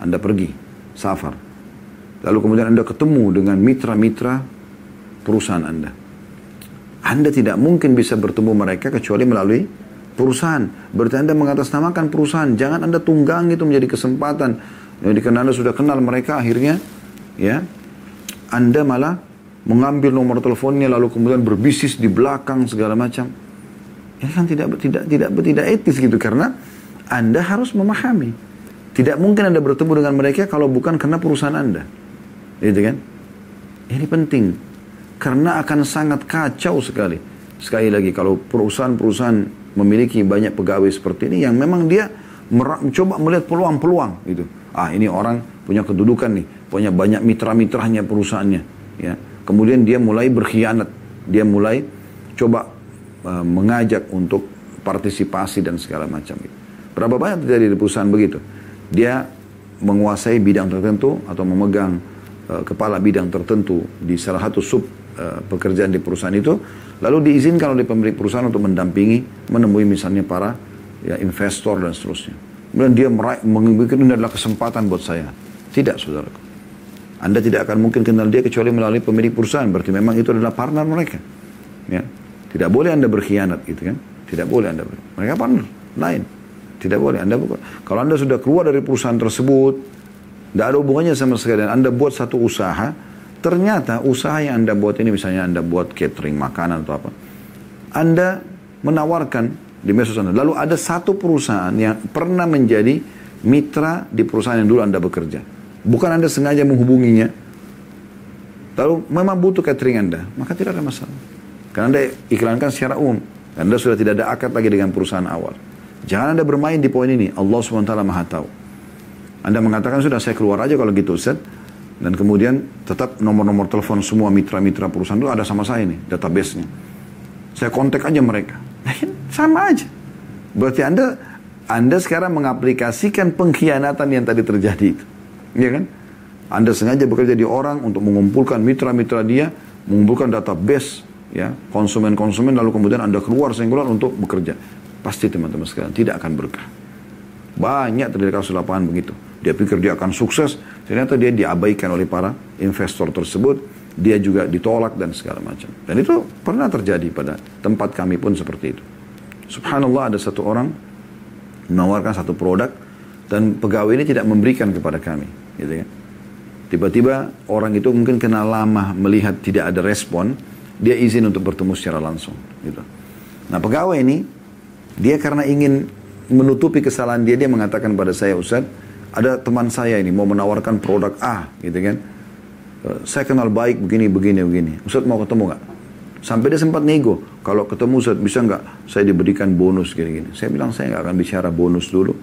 Anda pergi, safar. Lalu kemudian Anda ketemu dengan mitra-mitra perusahaan Anda. Anda tidak mungkin bisa bertemu mereka kecuali melalui perusahaan. Berarti Anda mengatasnamakan perusahaan. Jangan Anda tunggang itu menjadi kesempatan. Jadi karena Anda sudah kenal mereka akhirnya ya Anda malah mengambil nomor teleponnya lalu kemudian berbisnis di belakang segala macam. Ini kan tidak tidak tidak tidak etis gitu karena Anda harus memahami. Tidak mungkin Anda bertemu dengan mereka kalau bukan karena perusahaan Anda. Gitu kan? Ini penting. Karena akan sangat kacau sekali. Sekali lagi, kalau perusahaan-perusahaan memiliki banyak pegawai seperti ini yang memang dia mencoba melihat peluang-peluang gitu. Ah ini orang punya kedudukan nih, punya banyak mitra-mitranya perusahaannya. Ya. Kemudian dia mulai berkhianat, dia mulai coba uh, mengajak untuk partisipasi dan segala macam. Berapa banyak terjadi di perusahaan begitu? Dia menguasai bidang tertentu atau memegang Eh, kepala bidang tertentu di salah satu sub uh, pekerjaan di perusahaan itu, lalu diizinkan oleh pemilik perusahaan untuk mendampingi, menemui misalnya para ya, investor dan seterusnya. Kemudian dia menginginkan ini adalah kesempatan buat saya. Tidak, saudaraku. Anda tidak akan mungkin kenal dia kecuali melalui pemilik perusahaan. Berarti memang itu adalah partner mereka. Ya. Tidak boleh Anda berkhianat gitu kan. Tidak boleh Anda. Mereka partner lain. Tidak boleh Anda bukan. Kalau Anda sudah keluar dari perusahaan tersebut, tidak ada hubungannya sama sekali. Dan Anda buat satu usaha, ternyata usaha yang Anda buat ini misalnya Anda buat catering, makanan atau apa. Anda menawarkan di media Anda. Lalu ada satu perusahaan yang pernah menjadi mitra di perusahaan yang dulu Anda bekerja. Bukan Anda sengaja menghubunginya. Lalu memang butuh catering Anda, maka tidak ada masalah. Karena Anda iklankan secara umum. Anda sudah tidak ada akad lagi dengan perusahaan awal. Jangan Anda bermain di poin ini. Allah SWT maha tahu. Anda mengatakan sudah saya keluar aja kalau gitu Ustaz. Dan kemudian tetap nomor-nomor telepon semua mitra-mitra perusahaan itu ada sama saya nih, database-nya. Saya kontak aja mereka. Nah, sama aja. Berarti Anda Anda sekarang mengaplikasikan pengkhianatan yang tadi terjadi itu. Iya kan? Anda sengaja bekerja di orang untuk mengumpulkan mitra-mitra dia, mengumpulkan database ya konsumen-konsumen lalu kemudian Anda keluar singgulan untuk bekerja. Pasti teman-teman sekalian tidak akan berkah. Banyak terjadi kasus lapangan begitu. Dia pikir dia akan sukses, ternyata dia diabaikan oleh para investor tersebut dia juga ditolak dan segala macam. Dan itu pernah terjadi pada tempat kami pun seperti itu. Subhanallah ada satu orang menawarkan satu produk dan pegawai ini tidak memberikan kepada kami, gitu ya. Tiba-tiba orang itu mungkin kena lama melihat tidak ada respon, dia izin untuk bertemu secara langsung, gitu. Nah pegawai ini dia karena ingin menutupi kesalahan dia, dia mengatakan pada saya, Ustaz, ada teman saya ini mau menawarkan produk A, gitu kan. Saya kenal baik begini, begini, begini. Ustaz mau ketemu nggak? Sampai dia sempat nego, kalau ketemu Ustaz bisa nggak saya diberikan bonus gini-gini. Saya bilang saya nggak akan bicara bonus dulu.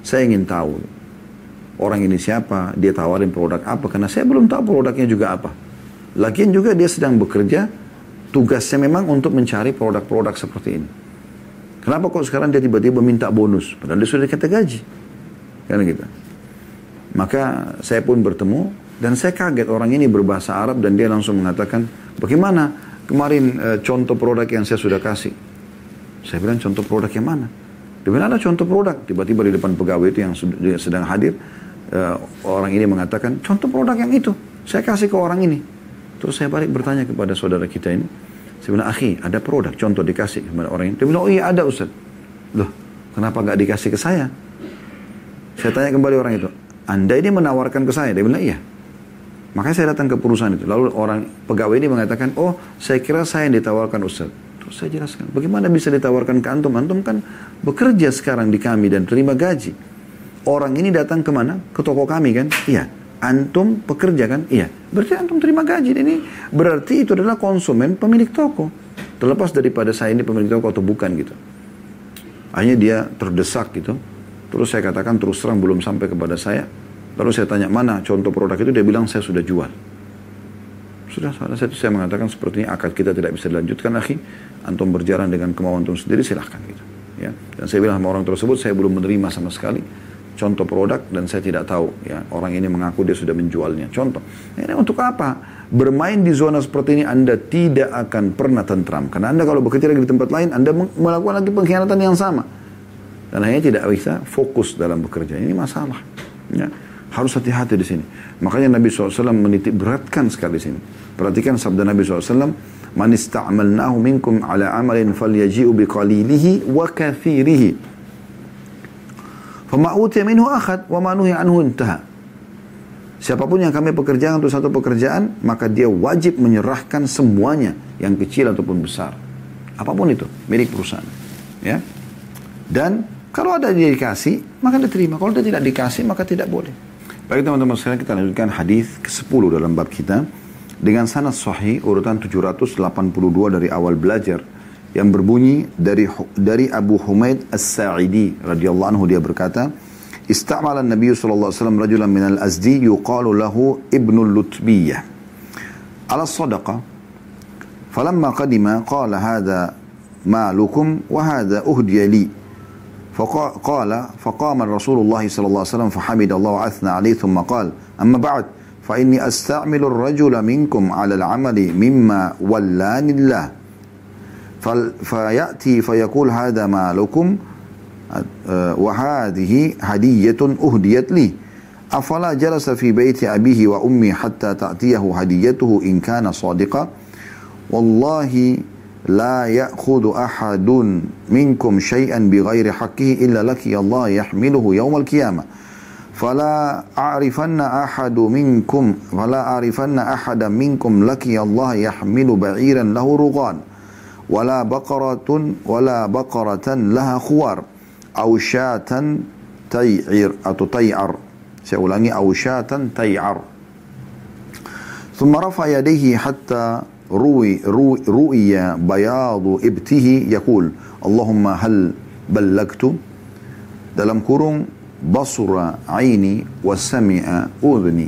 Saya ingin tahu orang ini siapa, dia tawarin produk apa, karena saya belum tahu produknya juga apa. Lagian juga dia sedang bekerja, tugasnya memang untuk mencari produk-produk seperti ini. Kenapa kok sekarang dia tiba-tiba minta bonus, padahal dia sudah dikata gaji. Kan gitu. Maka saya pun bertemu, dan saya kaget orang ini berbahasa Arab dan dia langsung mengatakan, bagaimana kemarin e, contoh produk yang saya sudah kasih? Saya bilang contoh produk yang mana? Dia bilang ada contoh produk. Tiba-tiba di depan pegawai itu yang sedang hadir, uh, orang ini mengatakan, contoh produk yang itu, saya kasih ke orang ini. Terus saya balik bertanya kepada saudara kita ini, saya bilang, akhi, ada produk, contoh dikasih kepada orang ini. Dia bilang, oh iya ada Ustaz. Loh, kenapa nggak dikasih ke saya? Saya tanya kembali orang itu, anda ini menawarkan ke saya? Dia bilang, iya. Makanya saya datang ke perusahaan itu. Lalu orang pegawai ini mengatakan, oh saya kira saya yang ditawarkan Ustaz. Terus saya jelaskan, bagaimana bisa ditawarkan ke antum? Antum kan bekerja sekarang di kami dan terima gaji orang ini datang ke mana? Ke toko kami kan? Iya. Antum pekerja kan? Iya. Berarti antum terima gaji. Ini berarti itu adalah konsumen pemilik toko. Terlepas daripada saya ini pemilik toko atau bukan gitu. Hanya dia terdesak gitu. Terus saya katakan terus terang belum sampai kepada saya. Lalu saya tanya mana contoh produk itu, dia bilang saya sudah jual. Sudah, salah satu saya mengatakan seperti ini akad kita tidak bisa dilanjutkan lagi. Antum berjalan dengan kemauan antum sendiri silahkan gitu. Ya. Dan saya bilang sama orang tersebut saya belum menerima sama sekali contoh produk dan saya tidak tahu ya orang ini mengaku dia sudah menjualnya contoh ini untuk apa bermain di zona seperti ini anda tidak akan pernah tentram karena anda kalau bekerja lagi di tempat lain anda melakukan lagi pengkhianatan yang sama dan hanya tidak bisa fokus dalam bekerja ini masalah ya harus hati-hati di sini makanya Nabi SAW menitik beratkan sekali di sini perhatikan sabda Nabi SAW man ista'malnahu minkum ala amalin falyaji'u biqalilihi wa kathirihi Fama minhu akhad wa manuhi anhu intaha. Siapa pun yang kami pekerjakan untuk satu pekerjaan, maka dia wajib menyerahkan semuanya, yang kecil ataupun besar. Apa pun itu, milik perusahaan. Ya. Dan kalau ada dikasih, maka diterima. Kalau dia tidak dikasih, maka tidak boleh. Baik teman-teman sekarang kita lanjutkan hadis ke-10 dalam bab kita. Dengan sanad sahih urutan 782 dari awal belajar yang berbunyi dari dari Abu Humaid As-Sa'idi radhiyallahu anhu dia berkata Istamala Nabi sallallahu alaihi wasallam rajulan min al-Azdi yuqalu lahu Ibnu Lutbiyah ala sadaqa qadima qala hadha malukum wa hadha uhdiya li فقال فقام الرسول الله صلى الله عليه وسلم فحمد الله وأثنى عليه ثم قال أما بعد فإني أستعمل الرجل منكم على العمل مما ولاني الله. فيأتي فيقول هذا مالكم؟ وهذه هدية أهديت لي. أفلا جلس في بيت أبيه وأمي حتى تأتيه هديته إن كان صادقا؟ والله لا يأخذ أحد منكم شيئا بغير حقه إلا لك الله يحمله يوم القيامة. فلا أعرفن أحد منكم فلا أعرفن أحدا منكم لك الله يحمل بعيرا له رغان. ولا بقرة ولا بقرة لها خوار. أو شاة تيعر أو تيعر. سأولاني أو شاة تيعر. ثم رفع يديه حتى روي, روي, رؤي بياض إبته يقول اللهم هل بلغت dalam kurung basura aini wa sami'a udhni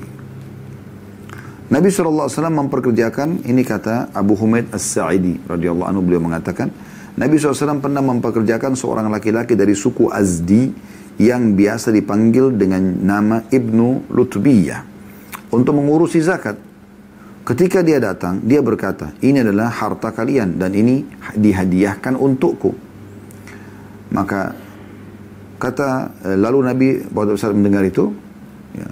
Nabi SAW memperkerjakan, ini kata Abu Humaid As-Sa'idi radhiyallahu anhu beliau mengatakan, Nabi SAW pernah memperkerjakan seorang laki-laki dari suku Azdi yang biasa dipanggil dengan nama Ibnu Lutbiyah untuk mengurusi zakat. Ketika dia datang, dia berkata, ini adalah harta kalian dan ini dihadiahkan untukku. Maka kata lalu Nabi saat mendengar itu, ya,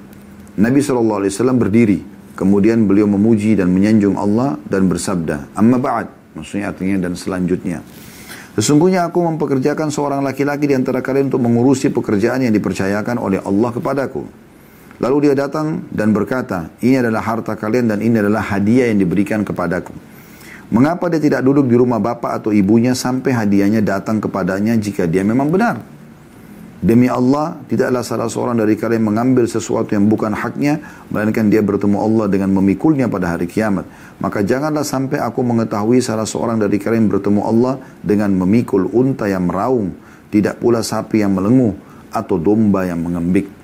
Nabi SAW berdiri Kemudian beliau memuji dan menyanjung Allah dan bersabda, Amma ba'd, maksudnya artinya dan selanjutnya. Sesungguhnya aku mempekerjakan seorang laki-laki di antara kalian untuk mengurusi pekerjaan yang dipercayakan oleh Allah kepadaku. Lalu dia datang dan berkata, ini adalah harta kalian dan ini adalah hadiah yang diberikan kepadaku. Mengapa dia tidak duduk di rumah bapak atau ibunya sampai hadiahnya datang kepadanya jika dia memang benar? Demi Allah, tidaklah salah seorang dari kalian mengambil sesuatu yang bukan haknya, melainkan dia bertemu Allah dengan memikulnya pada hari kiamat. Maka janganlah sampai aku mengetahui salah seorang dari kalian bertemu Allah dengan memikul unta yang meraung, tidak pula sapi yang melenguh, atau domba yang mengembik.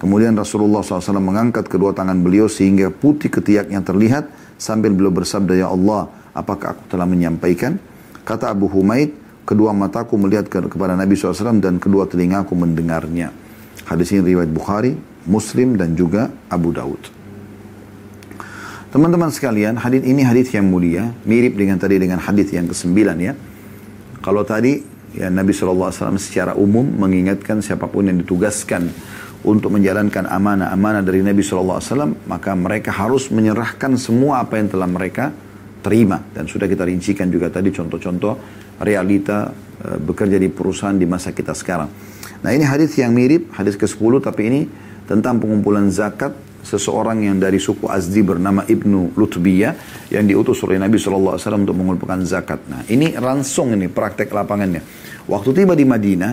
Kemudian Rasulullah SAW mengangkat kedua tangan beliau sehingga putih ketiaknya terlihat sambil beliau bersabda, Ya Allah, apakah aku telah menyampaikan? Kata Abu Humaid, kedua mataku melihat ke, kepada Nabi SAW dan kedua telingaku mendengarnya. Hadis ini riwayat Bukhari, Muslim dan juga Abu Daud. Teman-teman sekalian, hadis ini hadis yang mulia, mirip dengan tadi dengan hadis yang kesembilan ya. Kalau tadi ya Nabi SAW secara umum mengingatkan siapa pun yang ditugaskan untuk menjalankan amanah-amanah dari Nabi SAW, maka mereka harus menyerahkan semua apa yang telah mereka terima. Dan sudah kita rincikan juga tadi contoh-contoh realita uh, bekerja di perusahaan di masa kita sekarang. Nah ini hadis yang mirip, hadis ke-10 tapi ini tentang pengumpulan zakat seseorang yang dari suku Azdi bernama Ibnu Lutbiyah yang diutus oleh Nabi SAW untuk mengumpulkan zakat. Nah ini langsung ini praktek lapangannya. Waktu tiba di Madinah,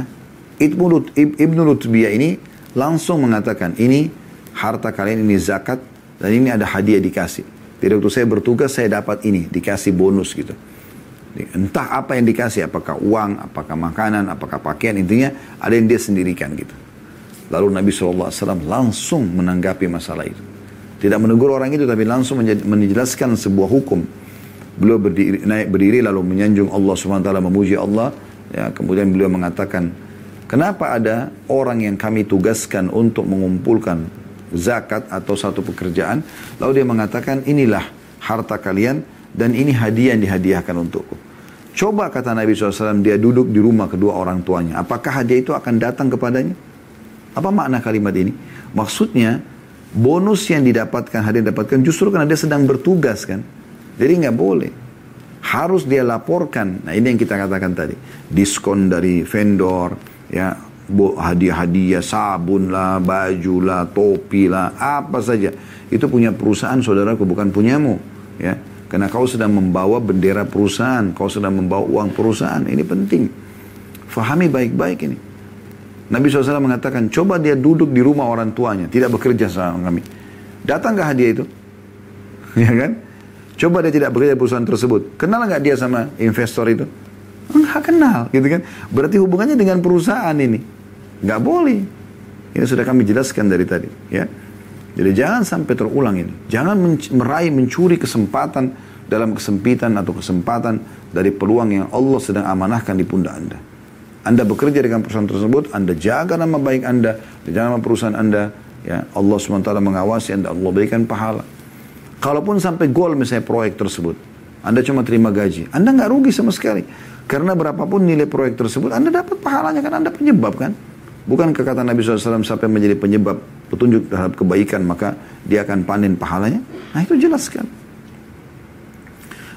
Ibnu Lutbiyah ini langsung mengatakan ini harta kalian ini zakat dan ini ada hadiah dikasih. Jadi waktu saya bertugas saya dapat ini, dikasih bonus gitu. Entah apa yang dikasih, apakah uang, apakah makanan, apakah pakaian, intinya ada yang dia sendirikan gitu. Lalu Nabi SAW langsung menanggapi masalah itu. Tidak menegur orang itu, tapi langsung menjelaskan sebuah hukum. Beliau berdiri, naik berdiri lalu menyanjung Allah SWT, memuji Allah. Ya, kemudian beliau mengatakan, kenapa ada orang yang kami tugaskan untuk mengumpulkan zakat atau satu pekerjaan. Lalu dia mengatakan, inilah harta kalian dan ini hadiah yang dihadiahkan untukku. Coba kata Nabi SAW, dia duduk di rumah kedua orang tuanya. Apakah hadiah itu akan datang kepadanya? Apa makna kalimat ini? Maksudnya, bonus yang didapatkan, hadiah yang didapatkan justru karena dia sedang bertugas kan. Jadi nggak boleh. Harus dia laporkan. Nah ini yang kita katakan tadi. Diskon dari vendor, ya hadiah-hadiah, sabun lah, baju lah, topi lah, apa saja. Itu punya perusahaan saudaraku, bukan punyamu. Ya, karena kau sedang membawa bendera perusahaan, kau sedang membawa uang perusahaan. Ini penting. Fahami baik-baik ini. Nabi SAW mengatakan, coba dia duduk di rumah orang tuanya, tidak bekerja sama kami. Datang gak hadiah itu? (laughs) ya kan? Coba dia tidak bekerja perusahaan tersebut. Kenal nggak dia sama investor itu? Enggak kenal, gitu kan? Berarti hubungannya dengan perusahaan ini. Nggak boleh. Ini sudah kami jelaskan dari tadi, ya. Jadi jangan sampai terulang ini. Jangan meraih mencuri kesempatan dalam kesempitan atau kesempatan dari peluang yang Allah sedang amanahkan di pundak Anda. Anda bekerja dengan perusahaan tersebut, Anda jaga nama baik Anda, jaga nama perusahaan Anda, ya Allah SWT mengawasi Anda, Allah berikan pahala. Kalaupun sampai gol misalnya proyek tersebut, Anda cuma terima gaji, Anda nggak rugi sama sekali. Karena berapapun nilai proyek tersebut, Anda dapat pahalanya kan Anda penyebab kan. Bukan kata Nabi SAW sampai menjadi penyebab petunjuk terhadap kebaikan maka dia akan panen pahalanya? Nah itu jelaskan.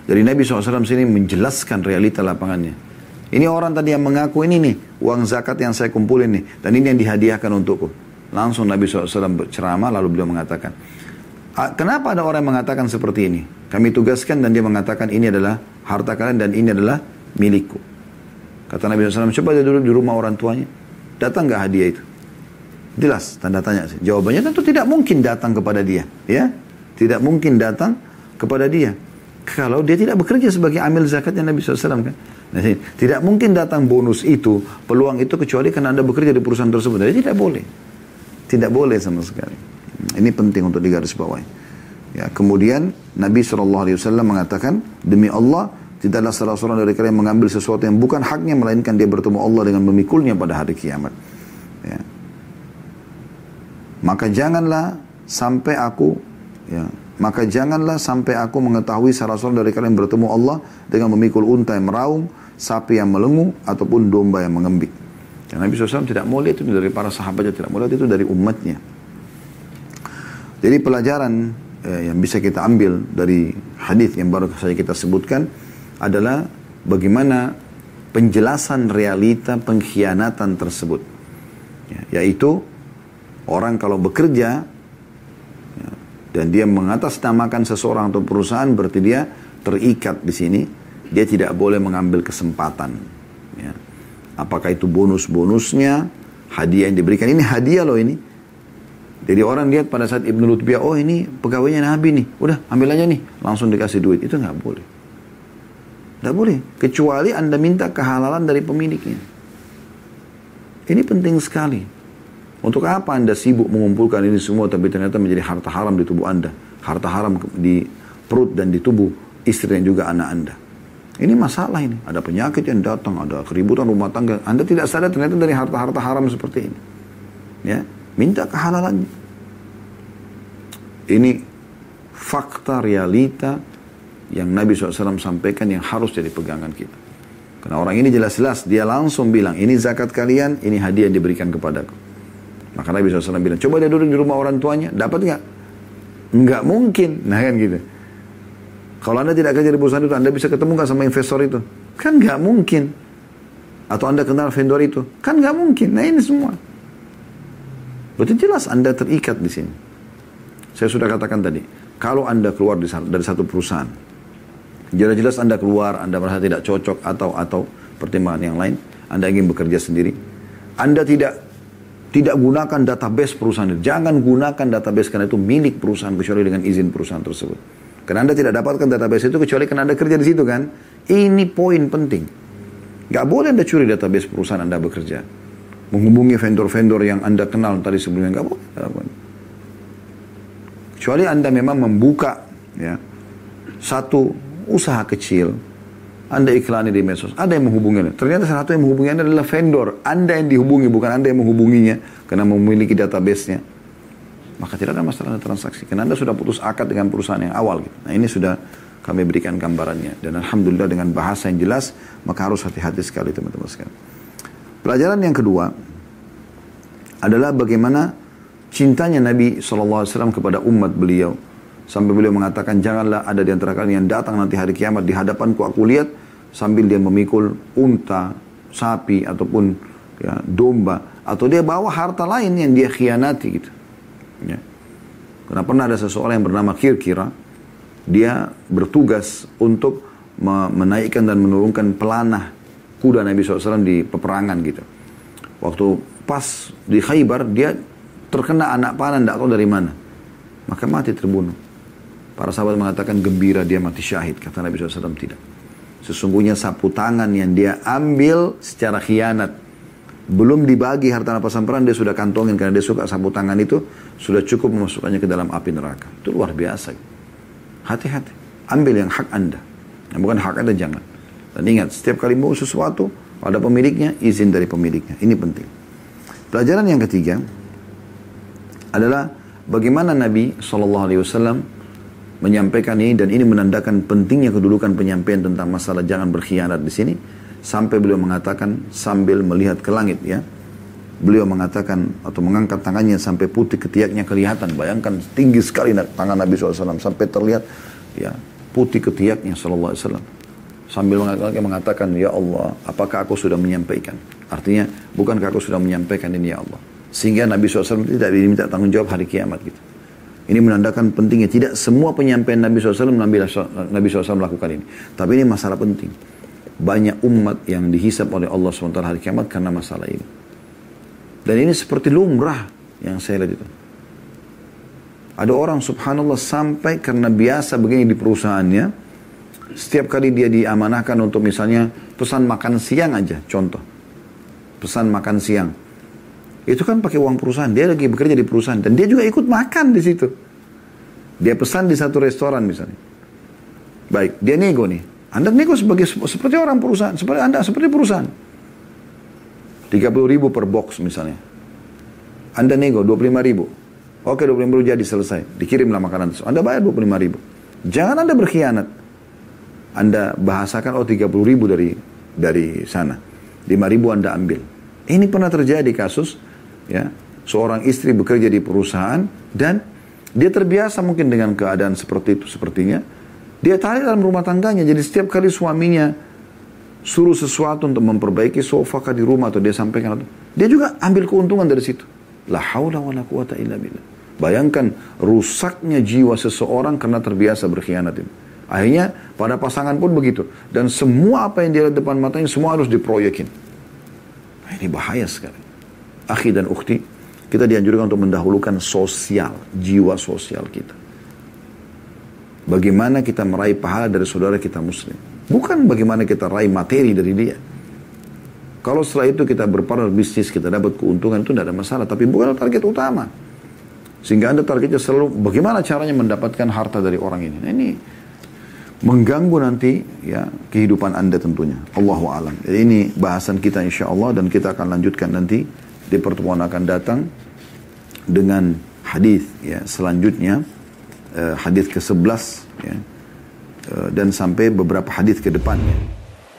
Dari Nabi SAW sini menjelaskan realita lapangannya. Ini orang tadi yang mengaku ini nih, uang zakat yang saya kumpulin nih, dan ini yang dihadiahkan untukku. Langsung Nabi SAW berceramah lalu beliau mengatakan, kenapa ada orang yang mengatakan seperti ini? Kami tugaskan dan dia mengatakan ini adalah harta kalian dan ini adalah milikku. Kata Nabi SAW, coba dia duduk di rumah orang tuanya. Datang gak hadiah itu? Jelas tanda tanya sih. Jawabannya tentu tidak mungkin datang kepada dia, ya. Tidak mungkin datang kepada dia. Kalau dia tidak bekerja sebagai amil zakatnya Nabi SAW kan. Nah, tidak mungkin datang bonus itu, peluang itu kecuali karena Anda bekerja di perusahaan tersebut. Jadi tidak boleh. Tidak boleh sama sekali. Ini penting untuk digarisbawahi. Ya, kemudian Nabi SAW mengatakan, demi Allah, tidaklah salah seorang dari kalian mengambil sesuatu yang bukan haknya, melainkan dia bertemu Allah dengan memikulnya pada hari kiamat. Ya. Maka janganlah sampai aku ya, maka janganlah sampai aku mengetahui salah seorang dari kalian bertemu Allah dengan memikul unta yang meraung, sapi yang melengu, ataupun domba yang mengembik. Dan Nabi SAW tidak mau lihat itu dari para sahabatnya, tidak mau lihat itu dari umatnya. Jadi pelajaran eh, yang bisa kita ambil dari hadis yang baru saja kita sebutkan adalah bagaimana penjelasan realita pengkhianatan tersebut. Ya, yaitu orang kalau bekerja ya, dan dia mengatasnamakan seseorang atau perusahaan berarti dia terikat di sini. Dia tidak boleh mengambil kesempatan. Ya. Apakah itu bonus-bonusnya, hadiah yang diberikan. Ini hadiah loh ini. Jadi orang lihat pada saat Ibnu Lutbiyah, oh ini pegawainya Nabi nih, udah ambil aja nih, langsung dikasih duit. Itu nggak boleh. Nggak boleh. Kecuali Anda minta kehalalan dari pemiliknya. Ini penting sekali. Untuk apa Anda sibuk mengumpulkan ini semua tapi ternyata menjadi harta haram di tubuh Anda. Harta haram di perut dan di tubuh istri dan juga anak Anda. Ini masalah ini. Ada penyakit yang datang, ada keributan rumah tangga. Anda tidak sadar ternyata dari harta-harta haram seperti ini. Ya, minta kehalalannya. Ini fakta realita yang Nabi SAW sampaikan yang harus jadi pegangan kita. Karena orang ini jelas-jelas dia langsung bilang, ini zakat kalian, ini hadiah yang diberikan kepadaku. Maka Nabi SAW bilang, coba dia duduk di rumah orang tuanya, dapat nggak? Nggak mungkin. (laughs) Nah kan gitu. Kalau Anda tidak kerja di perusahaan itu, Anda bisa ketemu nggak sama investor itu? Kan nggak mungkin. Atau Anda kenal vendor itu? Kan nggak mungkin. Nah ini semua. Berarti jelas Anda terikat di sini. Saya sudah katakan tadi, kalau Anda keluar dari satu perusahaan, jelas-jelas Anda keluar, Anda merasa tidak cocok atau atau pertimbangan yang lain, Anda ingin bekerja sendiri, Anda tidak tidak gunakan database perusahaan itu. Jangan gunakan database karena itu milik perusahaan kecuali dengan izin perusahaan tersebut. Karena Anda tidak dapatkan database itu kecuali karena Anda kerja di situ kan. Ini poin penting. Gak boleh Anda curi database perusahaan Anda bekerja. Menghubungi vendor-vendor yang Anda kenal tadi sebelumnya. Gak boleh. Kecuali Anda memang membuka ya satu usaha kecil. Anda iklani di medsos. Ada yang menghubungi Ternyata salah satu yang menghubungi Anda adalah vendor. Anda yang dihubungi, bukan Anda yang menghubunginya. Karena memiliki database-nya maka tidak ada masalah transaksi. Karena Anda sudah putus akad dengan perusahaan yang awal. Gitu. Nah ini sudah kami berikan gambarannya. Dan Alhamdulillah dengan bahasa yang jelas, maka harus hati-hati sekali teman-teman sekalian. Pelajaran yang kedua adalah bagaimana cintanya Nabi SAW kepada umat beliau. Sampai beliau mengatakan, janganlah ada di antara kalian yang datang nanti hari kiamat di hadapanku aku lihat sambil dia memikul unta, sapi, ataupun ya, domba. Atau dia bawa harta lain yang dia khianati gitu. Ya. Karena pernah ada seseorang yang bernama Kirkira, dia bertugas untuk menaikkan dan menurunkan pelanah kuda Nabi SAW di peperangan gitu. Waktu pas di Khaybar, dia terkena anak panah, tidak tahu dari mana. Maka mati terbunuh. Para sahabat mengatakan gembira dia mati syahid. Kata Nabi SAW tidak. Sesungguhnya sapu tangan yang dia ambil secara khianat belum dibagi harta rampasan perang dia sudah kantongin karena dia suka sapu tangan itu sudah cukup memasukkannya ke dalam api neraka. Itu luar biasa. Hati-hati. Ambil yang hak Anda. Yang bukan hak Anda jangan. Dan ingat, setiap kali mau sesuatu, ada pemiliknya, izin dari pemiliknya. Ini penting. Pelajaran yang ketiga adalah bagaimana Nabi SAW menyampaikan ini dan ini menandakan pentingnya kedudukan penyampaian tentang masalah jangan berkhianat di sini sampai beliau mengatakan sambil melihat ke langit ya. Beliau mengatakan atau mengangkat tangannya sampai putih ketiaknya kelihatan. Bayangkan tinggi sekali tangan Nabi SAW sampai terlihat ya putih ketiaknya SAW. Sambil mengatakan, Ya Allah, apakah aku sudah menyampaikan? Artinya, bukankah aku sudah menyampaikan ini ya Allah? Sehingga Nabi SAW tidak diminta tanggung jawab hari kiamat gitu. Ini menandakan pentingnya. Tidak semua penyampaian Nabi SAW, Nabi SAW melakukan ini. Tapi ini masalah penting banyak umat yang dihisap oleh Allah SWT hari kiamat karena masalah ini. Dan ini seperti lumrah yang saya lihat itu. Ada orang subhanallah sampai karena biasa begini di perusahaannya, setiap kali dia diamanahkan untuk misalnya pesan makan siang aja, contoh. Pesan makan siang. Itu kan pakai uang perusahaan, dia lagi bekerja di perusahaan dan dia juga ikut makan di situ. Dia pesan di satu restoran misalnya. Baik, dia nego nih. Anda nego sebagai seperti orang perusahaan, seperti Anda seperti perusahaan. 30 ribu per box misalnya. Anda nego 25 ribu. Oke 25 ribu jadi selesai. Dikirimlah makanan itu. Anda bayar 25 ribu. Jangan Anda berkhianat. Anda bahasakan oh 30 ribu dari dari sana. 5 ribu Anda ambil. Ini pernah terjadi kasus ya seorang istri bekerja di perusahaan dan Dia terbiasa mungkin dengan keadaan seperti itu sepertinya. Dia tarik dalam rumah tangganya. Jadi setiap kali suaminya suruh sesuatu untuk memperbaiki sofa di rumah atau dia sampaikan dia juga ambil keuntungan dari situ. La haula wa la quwata illa. Bayangkan rusaknya jiwa seseorang karena terbiasa berkhianat ini. Akhirnya pada pasangan pun begitu. Dan semua apa yang dia lihat depan matanya semua harus diproyekin. Nah, ini bahaya sekali. Akhi dan ukhti, kita dianjurkan untuk mendahulukan sosial, jiwa sosial kita. Bagaimana kita meraih pahala dari saudara kita muslim. Bukan bagaimana kita raih materi dari dia. Kalau setelah itu kita berpartner bisnis, kita dapat keuntungan itu tidak ada masalah. Tapi bukan target utama. Sehingga Anda targetnya selalu bagaimana caranya mendapatkan harta dari orang ini. Nah, ini mengganggu nanti ya kehidupan Anda tentunya. Allahu alam. Jadi ini bahasan kita insya Allah dan kita akan lanjutkan nanti di pertemuan akan datang dengan hadis ya selanjutnya uh, hadis ke-11 ya uh, dan sampai beberapa hadis ke depannya.